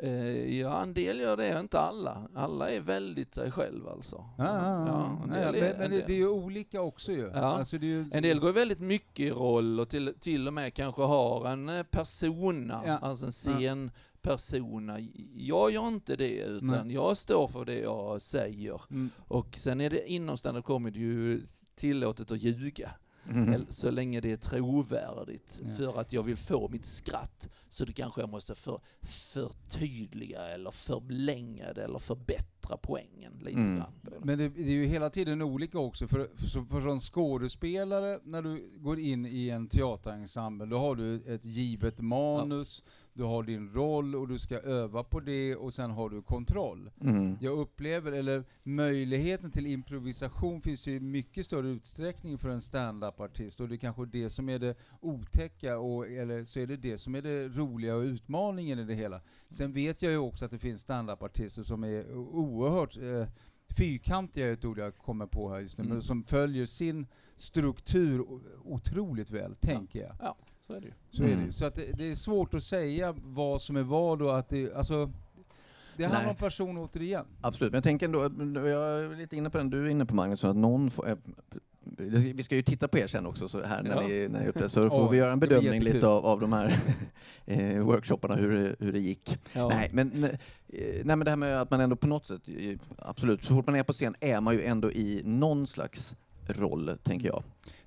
Speaker 7: Eh, ja, en del gör det, inte alla. Alla är väldigt sig själv alltså.
Speaker 6: Ja, ja, Nej, men
Speaker 7: är-
Speaker 6: men
Speaker 7: en
Speaker 6: det, är ju olika också ju.
Speaker 7: Ja.
Speaker 6: Alltså ju,
Speaker 7: En del går väldigt mycket i roll och till, till och med kanske har en eh, persona,
Speaker 6: Ja.
Speaker 7: alltså en scenpersona. Jag gör inte det, utan jag står för det jag säger.
Speaker 6: Mm.
Speaker 7: Och sen är det inom stand-up comedy ju tillåtet att ljuga.
Speaker 5: Mm.
Speaker 7: Så länge det är trovärdigt
Speaker 6: Ja.
Speaker 7: för att jag vill få mitt skratt. Så det kanske jag måste för, förtydliga eller förlänga det eller förbättra poängen lite
Speaker 5: Mm.
Speaker 7: grann.
Speaker 6: Men det, det är ju hela tiden olika också, för, för, för som skådespelare, när du går in i en teaterensemble, då har du ett givet manus, du har din roll och du ska öva på det och sen har du kontroll.
Speaker 5: Mm.
Speaker 6: Jag upplever, eller möjligheten till improvisation finns ju i mycket större utsträckning för en stand-up-artist och det är kanske det som är det otäcka, och, eller så är det det som är det roliga och utmaningen i det hela. Sen vet jag ju också att det finns stand-up-artister som är oerhört eh, fyrkantiga, är ett ord jag kommer på här just nu,
Speaker 7: Mm.
Speaker 6: men som följer sin struktur otroligt väl, tänker jag.
Speaker 7: Ja, så är det ju.
Speaker 6: Så är det
Speaker 5: Mm.
Speaker 6: ju. Så att det, det är svårt att säga vad som är vad och att det, alltså, det handlar om person återigen.
Speaker 5: Absolut, men jag tänker ändå, jag är lite inne på den, du är inne på Magnus, att någon får, eh, vi ska ju titta på er sen också så här när,
Speaker 7: Ja.
Speaker 5: ni, när ni är ute, så får
Speaker 6: Åh,
Speaker 5: vi göra en bedömning lite av, av de här eh, workshopparna, hur, det- hur det gick.
Speaker 7: Ja.
Speaker 5: Nej, men, eh, nej, men det här med att man ändå på något sätt, absolut, så fort man är på scen är man ju ändå i någon slags roll, tänker jag.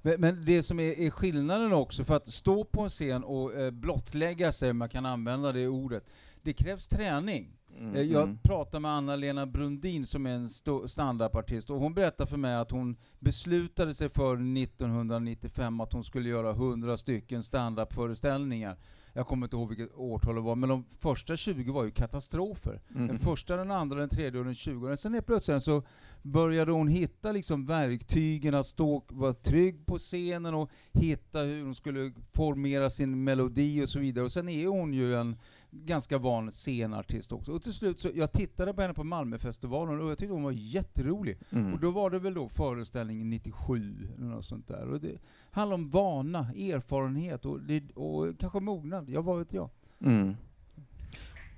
Speaker 6: Men, men det som är, är skillnaden också, för att stå på en scen och eh, blottlägga sig, om man kan använda det ordet, det krävs träning.
Speaker 5: Mm,
Speaker 6: Eh, Jag
Speaker 5: mm.
Speaker 6: pratade med Anna-Lena Brundin som är en standupartist och hon berättade för mig att hon beslutade sig för 1995 att hon skulle göra 100 stycken standupföreställningar. Jag kommer inte ihåg vilket årtal det var, men de första 20 var ju katastrofer.
Speaker 5: Mm.
Speaker 6: Den första, den andra, den tredje och den tjugonde. Sen helt plötsligt så började hon hitta liksom verktygen att stå, vara trygg på scenen och hitta hur hon skulle formera sin melodi och så vidare. Och sen är hon ju en ganska van scenartist också. Och till slut så, jag tittade på henne på Malmöfestivalen och jag tyckte hon var jätterolig.
Speaker 5: Mm.
Speaker 6: Och då var det väl då föreställningen 97 eller något sånt där. Och det handlar om vana, erfarenhet och, och kanske mognad, jag vad vet jag.
Speaker 5: Mm.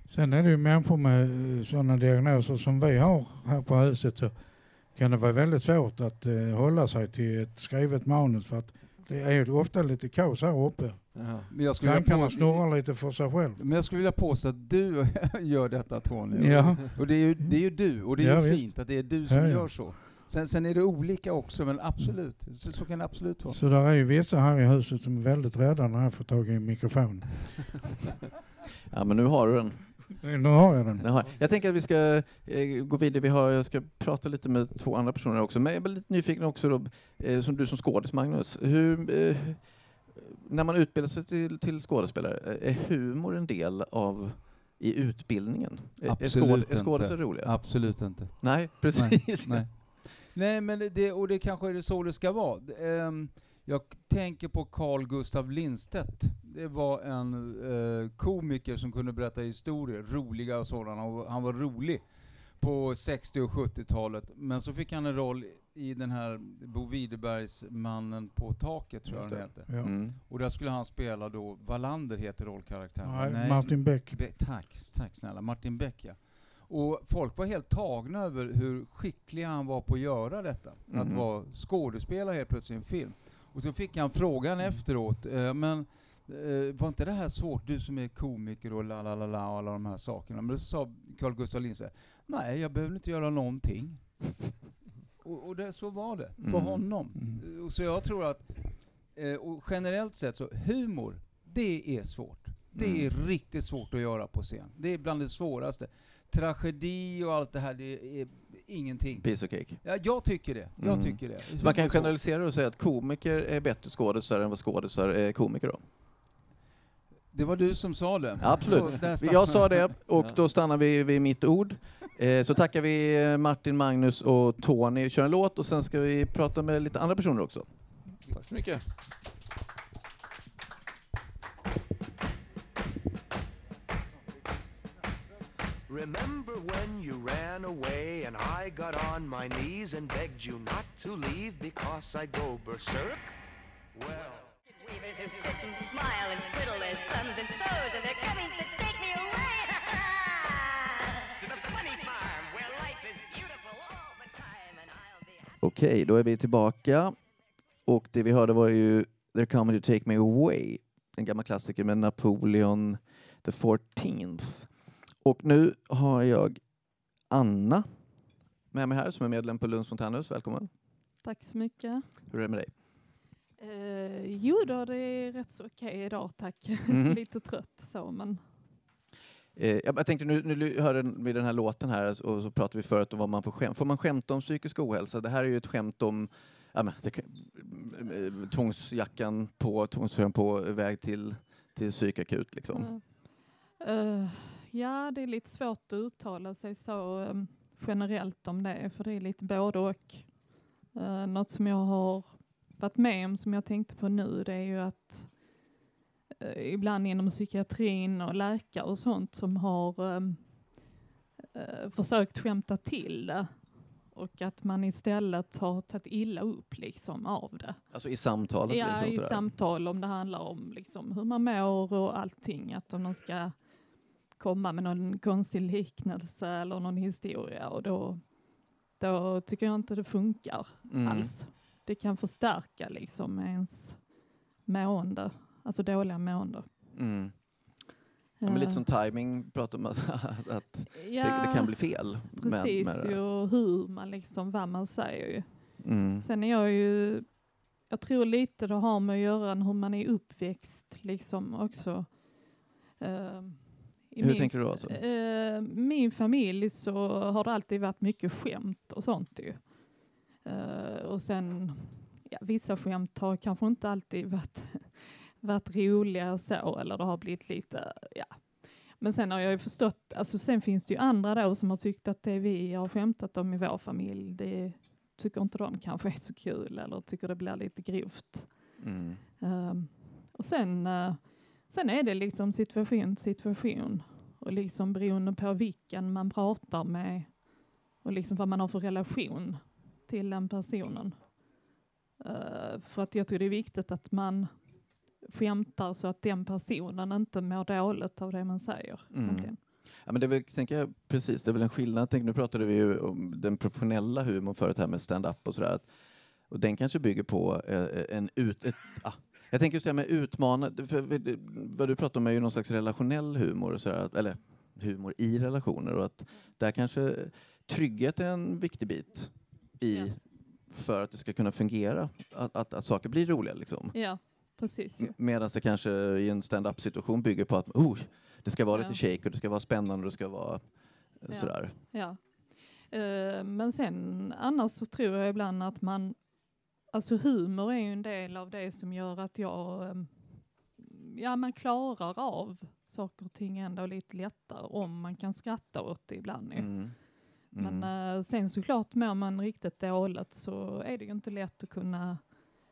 Speaker 8: Sen är det ju människor med sådana diagnoser som vi har här på huset så kan det vara väldigt svårt att eh, hålla sig till ett skrivet manus för att det är ju ofta lite kaos här uppe.
Speaker 7: Ja.
Speaker 6: Men jag skulle vilja
Speaker 8: Tankarna snurrar lite för sig själv.
Speaker 6: Men jag skulle vilja påstå att du gör detta Tony.
Speaker 8: Ja.
Speaker 6: Och det är ju, det är ju du, och det är
Speaker 8: Ja,
Speaker 6: ju
Speaker 8: visst.
Speaker 6: fint att det är du som
Speaker 8: Ja, ja.
Speaker 6: gör så. Sen, sen är det olika också, men absolut. Så, så kan det absolut vara.
Speaker 8: Så där är ju vissa här i huset som är väldigt rädda när jag får tag i en mikrofon.
Speaker 5: Ja, men nu har du den.
Speaker 8: Nu har jag den.
Speaker 5: Jag tänker att vi ska eh, gå vidare. Vi har, jag ska prata lite med två andra personer också. Men jag är lite nyfiken också, då, eh, som du som skådis, Magnus. Hur, eh, när man utbildar sig till, till skådespelare, eh, är humor en del av i utbildningen?
Speaker 6: Absolut.
Speaker 5: Är skådisar roliga?
Speaker 6: Absolut inte.
Speaker 5: Nej, precis.
Speaker 6: Nej. Nej, men det, och det kanske är det så det ska vara. Ehm, jag tänker på Carl Gustav Lindstedt. Det var en eh, komiker som kunde berätta historier, roliga sådana, och han var rolig på 60 och 70-talet. Men så fick han en roll i den här Bo Widerbergs Mannen på taket, tror jag den
Speaker 5: det.
Speaker 6: heter.
Speaker 8: Ja.
Speaker 5: Mm.
Speaker 6: Och där skulle han spela då, Wallander heter rollkaraktären.
Speaker 8: Nej, Martin Beck.
Speaker 6: Be- tack, tack snälla. Martin Beck ja. Och folk var helt tagna över hur skicklig han var på att göra detta. Att
Speaker 5: Mhm.
Speaker 6: vara skådespelare helt plötsligt i en film. Och så fick han frågan efteråt, eh, men eh, var inte det här svårt, du som är komiker och la la la la och alla de här sakerna. Men så sa Carl Gustaf Lindstedt, nej jag behöver inte göra någonting. Och och det, så var det för
Speaker 5: Mm.
Speaker 6: honom.
Speaker 8: Mm.
Speaker 6: Så jag tror att, eh, och generellt sett så, humor, det är svårt. Det är
Speaker 5: Mm.
Speaker 6: riktigt svårt att göra på scen. Det är bland det svåraste. Tragedi och allt det här, det är ingenting.
Speaker 5: Piece of cake.
Speaker 6: Ja, jag tycker det. Jag
Speaker 5: Mm.
Speaker 6: tycker det.
Speaker 5: Så man kan
Speaker 6: är
Speaker 5: generalisera och säga att komiker är bättre skådisar än vad skådisar är komiker då?
Speaker 6: Det var du som sa det.
Speaker 5: Absolut. Jag sa det och då stannar vi vid mitt ord. Eh, så tackar vi eh, Martin, Magnus och Tony. Kör en låt och sen ska vi prata med lite andra personer också.
Speaker 7: Tack så mycket.
Speaker 9: Remember when you ran away and I got on my knees and begged you not to leave because I go berserk? Well,
Speaker 10: who sit and smile and twiddle their thumbs and toes, and they're coming to take me away. to the funny farm where life is beautiful all the time, and I'll be happy.
Speaker 5: Okej, då är vi tillbaka. Och det vi hörde var ju They're coming to take me away. En gammal klassiker med Napoleon the 14th. Och nu har jag Anna med mig här som är medlem på Lunds Fontänhus. Välkommen.
Speaker 11: Tack så mycket.
Speaker 5: Hur är det med dig?
Speaker 11: Eh, jo då, det är rätt så okej idag tack.
Speaker 5: Mhm.
Speaker 11: Lite trött så men
Speaker 5: Eh, jag tänkte nu, nu hörde vi den här låten här och så pratade vi förut om vad man får skämta. Får man skämta om psykisk ohälsa? Det här är ju ett skämt om ja, men, det, kan- eh, tvångsjackan på, tvångströjan på, väg till, till psykakut liksom.
Speaker 11: eh, ja, det är lite svårt att uttala sig så eh, generellt om det för det är lite både och. Uh, något som jag har varit med om som jag tänkte på nu det är ju att eh, ibland inom psykiatrin och läkare och sånt som har um, eh, försökt skämta till det och att man istället har tagit illa upp liksom av det.
Speaker 5: Alltså i samtalet?
Speaker 11: Ja,
Speaker 5: liksom,
Speaker 11: i
Speaker 5: sådär.
Speaker 11: samtal om det handlar om liksom hur man mår och allting. Att om de ska komma med någon konstig liknelse eller någon historia och då, då tycker jag inte det funkar
Speaker 5: Mm.
Speaker 11: alls. Det kan förstärka liksom ens mående, alltså dåliga mående.
Speaker 5: Mm. Ja, men lite
Speaker 11: Eh,
Speaker 5: som timing pratar om att, att det,
Speaker 11: Ja,
Speaker 5: det kan bli fel. med-
Speaker 11: Precis,
Speaker 5: med det.
Speaker 11: ju, hur man liksom, vad man säger ju.
Speaker 5: Mm.
Speaker 11: Sen är jag ju, jag tror lite det har med att göra hur man är uppväxt liksom också. I
Speaker 5: Hur tänker du då, alltså?
Speaker 11: Eh, min familj så har det alltid varit mycket skämt och sånt ju. Eh, och sen, ja, vissa skämt har kanske inte alltid varit, varit roliga så, eller det har blivit lite, ja. Men sen har jag ju förstått, alltså sen finns det ju andra då som har tyckt att det vi har skämtat om i vår familj, det tycker inte de kanske är så kul eller tycker det blir lite grovt.
Speaker 5: Mm.
Speaker 11: Ehm, och sen, eh, sen är det liksom situation situation och liksom beroende på vilken man pratar med och liksom vad man har för relation till den personen. Eh, för att jag tror det är viktigt att man skämtar så att den personen inte mår dåligt av det man säger.
Speaker 5: Mm. Ja, men det är väl, tänker jag, precis, det är väl en skillnad. Tänk, nu pratade vi ju om den professionella humorn förut här med stand-up och sådär. Och den kanske bygger på eh, en ut... Ett, ah, jag tänker säga med utmana... För, för, vad du pratar om är ju någon slags relationell humor, och sådär, eller humor i relationer och att där kanske trygghet är en viktig bit i för att det ska kunna fungera, att, att, att saker blir roliga liksom.
Speaker 11: Ja, precis. Ju.
Speaker 5: Medan det kanske i en stand-up situation bygger på att oh, det ska vara
Speaker 11: Ja.
Speaker 5: lite shake och det ska vara spännande och det ska vara eh,
Speaker 11: Ja.
Speaker 5: sådär.
Speaker 11: Ja. Eh, men sen annars så tror jag ibland att man, alltså humor är ju en del av det som gör att jag, ehm, ja man klarar av saker och ting ändå lite lättare om man kan skratta åt det ibland. ju.
Speaker 5: Mm.
Speaker 11: Men eh, sen såklart mår man riktigt dåligt så är det ju inte lätt att kunna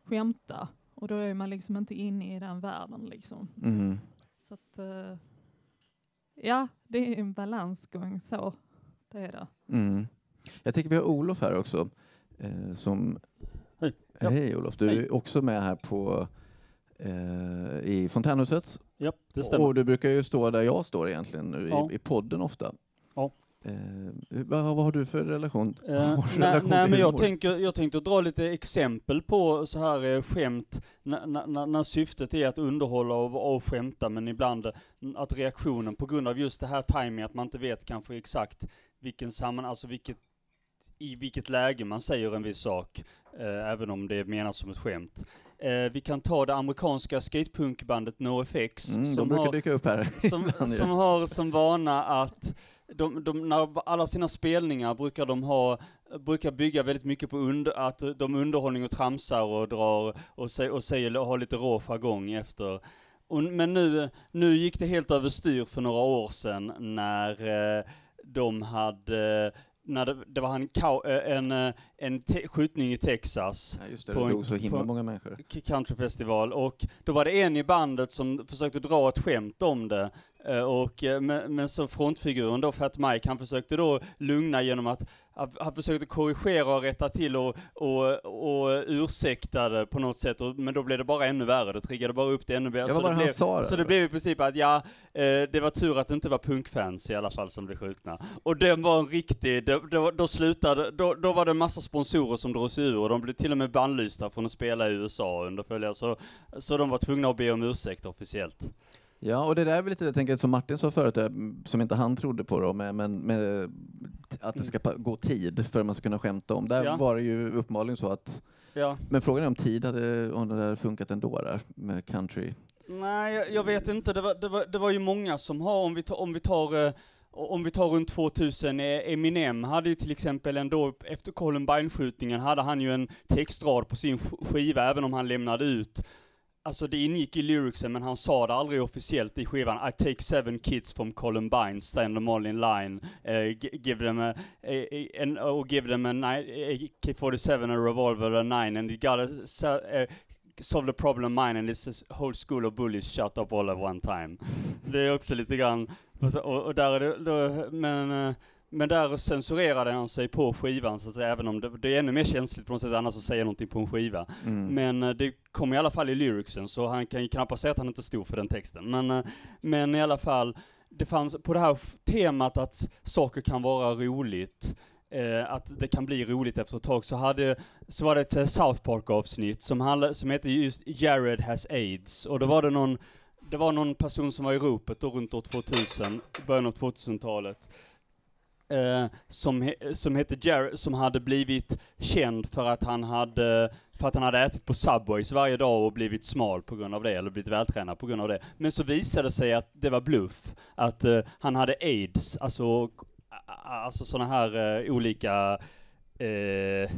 Speaker 11: skämta och då är man liksom inte inne i den världen liksom.
Speaker 5: Mm.
Speaker 11: Så att, eh, ja det är en balansgång så, det är det.
Speaker 5: Mm. Jag tänker vi har Olof här också. Eh, som...
Speaker 2: Hej. Ja.
Speaker 5: Hej Olof, du är
Speaker 2: Hej.
Speaker 5: också med här på eh, i Fontänhuset.
Speaker 2: Ja, det stämmer.
Speaker 5: Och du brukar ju stå där jag står egentligen nu
Speaker 2: Ja.
Speaker 5: i, i podden ofta.
Speaker 2: Ja.
Speaker 5: Eh, vad, har du för relation?
Speaker 12: Eh,
Speaker 5: Har
Speaker 12: nej,
Speaker 5: relation
Speaker 12: nej men jag tänker, jag tänkte dra lite exempel på så här eh, skämt när, syftet är att underhålla och, och skämta men ibland eh, att reaktionen på grund av just det här timing att man inte vet kanske exakt vilken samman, alltså vilket i vilket läge man säger en viss sak, eh, även om det är menat som ett skämt. Eh, vi kan ta det amerikanska skatepunkbandet NoFX.
Speaker 5: Mm, de brukar dyka upp här
Speaker 12: Som, som har som vana att de, de, när alla sina spelningar brukar de ha, brukar bygga väldigt mycket på under, att de underhållning och tramsar och drar och, sä, och säger, och har lite rå jargong efter. Och, men nu, nu gick det helt överstyr för några år sedan när eh, de hade när det, det var en, eh, en, eh, en te- skjutning i Texas.
Speaker 5: Ja, det, det dog så himla många människor.
Speaker 12: countryfestival och då var det en i bandet som försökte dra ett skämt om det. Eh, Och, eh, men, men så frontfiguren då, Fat Mike, han försökte då lugna genom att han, försökte korrigera och rätta till och, och, och ursäkta det på något sätt, och, men då blev det bara ännu värre, det triggade bara upp det ännu mer.
Speaker 5: Ja,
Speaker 12: så det blev,
Speaker 5: sa?
Speaker 12: Så det blev i princip att ja, eh, det var tur att det inte var punkfans i alla fall som blev skjutna. Och den var en riktig, det, det, då slutade, då, då var det en massa sponsorer som drog sig ur och de blev till och med bannlysta från att spela i USA under följande, så, så de var tvungna att be om ursäkt officiellt.
Speaker 5: Ja, och det där är väl lite, jag tänker som Martin sa förut, eh, som inte han trodde på då, men, men med att det ska gå tid för att man ska kunna skämta om. Där
Speaker 12: Ja.
Speaker 5: var det ju uppenbarligen så att,
Speaker 12: Ja.
Speaker 5: men frågan är om tid hade, om det där funkat ändå där med country.
Speaker 12: Nej, jag, jag vet inte. Det var, det, var, det var ju många som har, om vi tar, om vi tar, eh, om vi tar runt 2000, eh, Eminem hade ju till exempel ändå, efter Columbine-skjutningen hade han ju en textrad på sin sk- skiva, även om han lämnade ut Alltså det ingick i lyricsen, men han sa det aldrig officiellt i skivan. I take seven kids from Columbine, stand them all in line, uh, give them a, a, a, an, or give them a, ni- AK-47, a revolver, a nine, and you gotta se- eh, solve the problem mine and this is whole school of bullies shut up all at one time. Det är också lite grann, och, och, där är det, då, men, uh, men där censurerade han sig på skivan så att säga, även om det, det är ännu mer känsligt på något sätt annars att säga någonting på en skiva.
Speaker 5: Mm.
Speaker 12: Men eh, det kom i alla fall i lyricsen, så han kan ju knappast säga att han inte stod för den texten. Men, eh, men i alla fall, det fanns på det här temat att saker kan vara roligt, eh, att det kan bli roligt efter ett tag, så, hade, så var det ett eh, South Park-avsnitt som, som hette just Jared has AIDS, och då var det någon, det var någon person som var i ropet då runt år 2000, början av 2000-talet, eh, som, som hette Jared, som hade blivit känd för att han hade för att han hade ätit på Subways varje dag och blivit smal på grund av det, eller blivit vältränad på grund av det. Men så visade det sig att det var bluff, att eh, han hade aids, alltså, alltså sådana här eh, olika eh,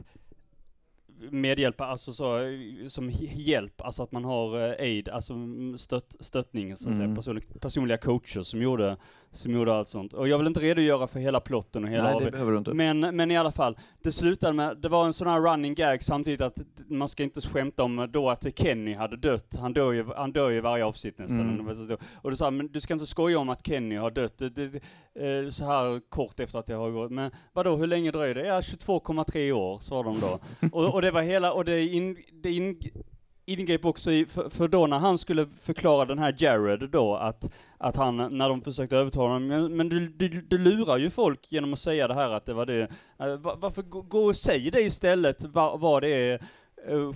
Speaker 12: medhjälp, alltså så, som hjälp, alltså att man har eh, aid, alltså stött, stöttning, så att säga,
Speaker 5: Mm.
Speaker 12: personlig, personliga coacher som gjorde, som gjorde allt sånt. Och jag vill inte redogöra för hela plotten och hela
Speaker 5: Nej,
Speaker 12: av
Speaker 5: det behöver du inte.
Speaker 12: Men, men i alla fall, det slutade med, det var en sån här running gag samtidigt att man ska inte skämta om då att Kenny hade dött, han dör ju, han dör ju varje avsnitt nästan.
Speaker 5: Mm.
Speaker 12: Och då sa men du ska inte skoja om att Kenny har dött, det, det, eh, så här kort efter att det har gått. Men vadå, hur länge dröjer det? Ja, 22,3 år, sa de då. och, och det var hela, och det, in, det in, ingrep också i, för, för då när han skulle förklara den här Jared då, att, att han, när de försökte övertala honom, men, men du, du, du lurar ju folk genom att säga det här att det var det, Eh, varför gå, gå och säg det istället, vad, vad det är, Eh,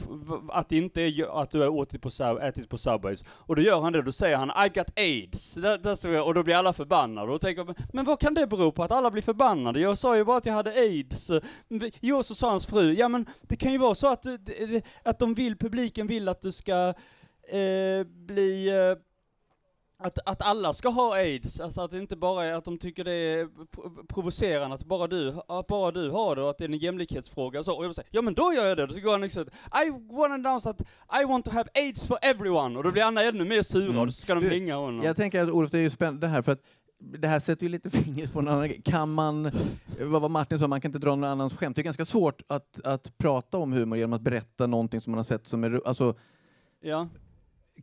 Speaker 12: att det inte är att du har ätit på, sub, ätit på Subways. Och då gör han det, då säger han I got AIDS, där, där och då blir alla förbannade. Och tänker men vad kan det bero på att alla blir förbannade? Jag sa ju bara att jag hade AIDS. Jo, så sa hans fru, ja men det kan ju vara så att, du- att de vill, publiken vill att du ska eh, bli eh, att, att alla ska ha aids, alltså att det inte bara är att de tycker det är pro- provocerande att bara du, att bara du har det och att det är en jämlikhetsfråga och så. Och jag säger, ja men då gör jag det. Då går han liksom I want to announce that I want to have aids for everyone. Och då blir Anna ännu mer sura och så ska de
Speaker 5: Mm.
Speaker 12: Hänga honom.
Speaker 5: Jag tänker att Olof, det är ju spännande det här för att det här sätter ju lite fingret på en annan. Kan man, vad var Martin sa, man kan inte dra någon annans skämt. Det är ganska svårt att, att prata om humor genom att berätta någonting som man har sett som är alltså,
Speaker 12: Ja.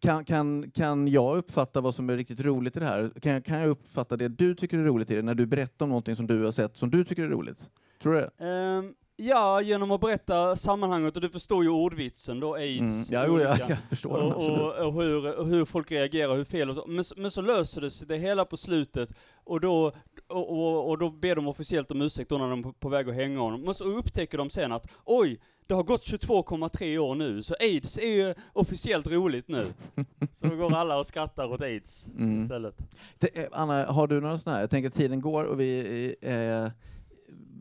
Speaker 5: Kan, kan, kan jag uppfatta vad som är riktigt roligt i det här? Kan, jag- kan jag uppfatta det du tycker är roligt i det när du berättar om någonting som du har sett som du tycker är roligt? Tror du det?
Speaker 12: Ehm, ja, genom att berätta sammanhanget, och du förstår ju ordvitsen då, aids.
Speaker 5: Mm, ja, ja, jag förstår den,
Speaker 12: och,
Speaker 5: absolut.
Speaker 12: och, och, hur, hur folk reagerar, hur fel och så. Men, så- men så löser det sig det hela på slutet, och då, och, och, och då ber de officiellt om ursäkt då när de är på, väg att hänga honom. Men så upptäcker de sen att oj, det har gått 22,3 år nu, så aids är ju officiellt roligt nu. Så då går alla och skrattar åt aids
Speaker 5: Mm.
Speaker 12: istället.
Speaker 5: Det, eh, Anna, har du några sådana här? Jag tänker att tiden går och vi är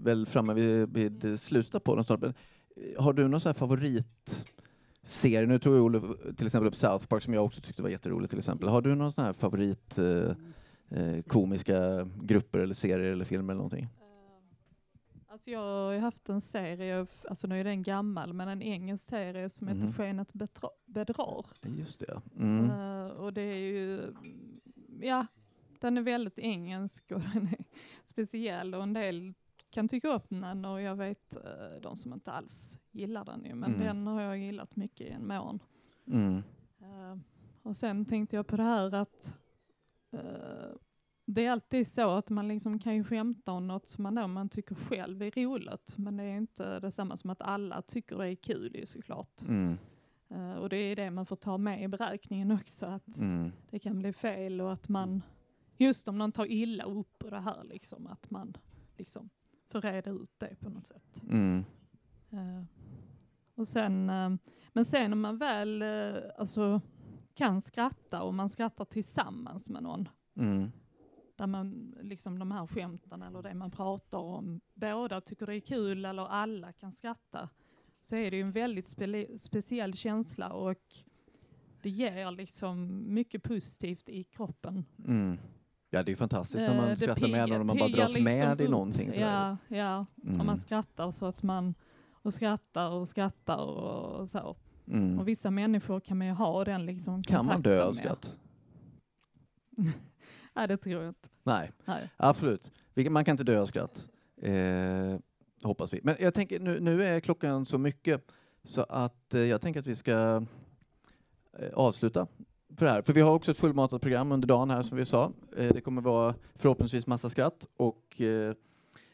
Speaker 5: väl framme vid, vid slutet på den snart. Eh, har du någon sån här favoritserie? Nu tog Olof till exempel upp South Park som jag också tyckte var jätteroligt till exempel. Har du någon sån här favorit eh, eh, komiska grupper eller serier eller filmer eller någonting?
Speaker 11: Alltså jag har ju haft en serie, alltså nu är den gammal, men en engelsk serie som heter
Speaker 5: Mhm.
Speaker 11: Skenet bedra- bedrar.
Speaker 5: Just det. Mm.
Speaker 11: Eh, och det är ju, mm, ja, den är väldigt engelsk och den är speciell och en del kan tycka upp den och jag vet eh, de som inte alls gillar den ju, men
Speaker 5: Mm.
Speaker 11: den har jag gillat mycket i en mån.
Speaker 5: Mm.
Speaker 11: Eh, och sen tänkte jag på det här att eh, det är alltid så att man liksom kan ju skämta om något som man, då man tycker själv är roligt, men det är inte detsamma som att alla tycker det är kul ju såklart.
Speaker 5: Mm.
Speaker 11: Eh, och det är det man får ta med i beräkningen också, att
Speaker 5: Mm.
Speaker 11: det kan bli fel och att man, just om någon tar illa upp på det här liksom, att man liksom får reda ut det på något sätt.
Speaker 5: Mm.
Speaker 11: Eh, och sen, eh, men sen om man väl alltså, kan skratta och man skrattar tillsammans med någon,
Speaker 5: Mm.
Speaker 11: där man liksom de här skämten eller det man pratar om, båda tycker det är kul eller alla kan skratta, så är det ju en väldigt spele- speciell känsla och det ger liksom mycket positivt i kroppen.
Speaker 5: Mm. Ja, det är ju fantastiskt när
Speaker 11: Eh,
Speaker 5: man
Speaker 11: det
Speaker 5: skrattar med någon och man bara dras med
Speaker 11: liksom
Speaker 5: i
Speaker 11: upp.
Speaker 5: någonting. sådär.
Speaker 11: Ja, ja.
Speaker 5: Mm.
Speaker 11: om man skrattar så att man och skrattar och skrattar och, och så.
Speaker 5: Mm.
Speaker 11: Och vissa människor kan man ju ha den liksom
Speaker 5: Kan man dö av skratt?
Speaker 11: Nej, det tror jag inte.
Speaker 5: Nej,
Speaker 11: Nej.
Speaker 5: absolut. Man kan inte dö av skratt. Eh, hoppas vi. Men jag tänker, nu, nu är klockan så mycket så att eh, jag tänker att vi ska eh, avsluta för det här. För vi har också ett fullmatat program under dagen här som vi sa. Eh, det kommer vara förhoppningsvis massa skratt och eh,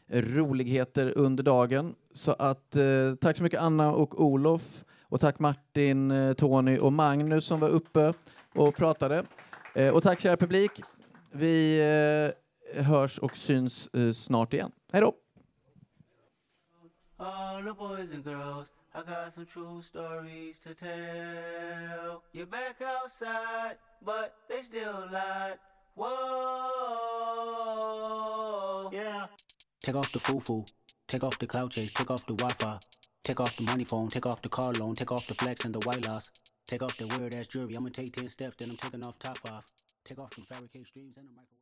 Speaker 5: roligheter under dagen. Så att eh, tack så mycket Anna och Olof och tack Martin, eh, Tony och Magnus som var uppe och pratade. Eh, och tack kära publik. Vi eh, hörs och syns snart igen. Hej då!
Speaker 13: All the boys and girls, I got some true stories to tell. You're back outside, but they still lied. Whoa, yeah.
Speaker 14: Take off the foo-foo, take off the cloud chase, take off the Wi-Fi, take off the money phone, take off the car loan, take off the flex and the white loss, take off the weird ass jewelry. I'm gonna take ten steps, then I'm taking off top off. Take off some fabricated streams and the microwave.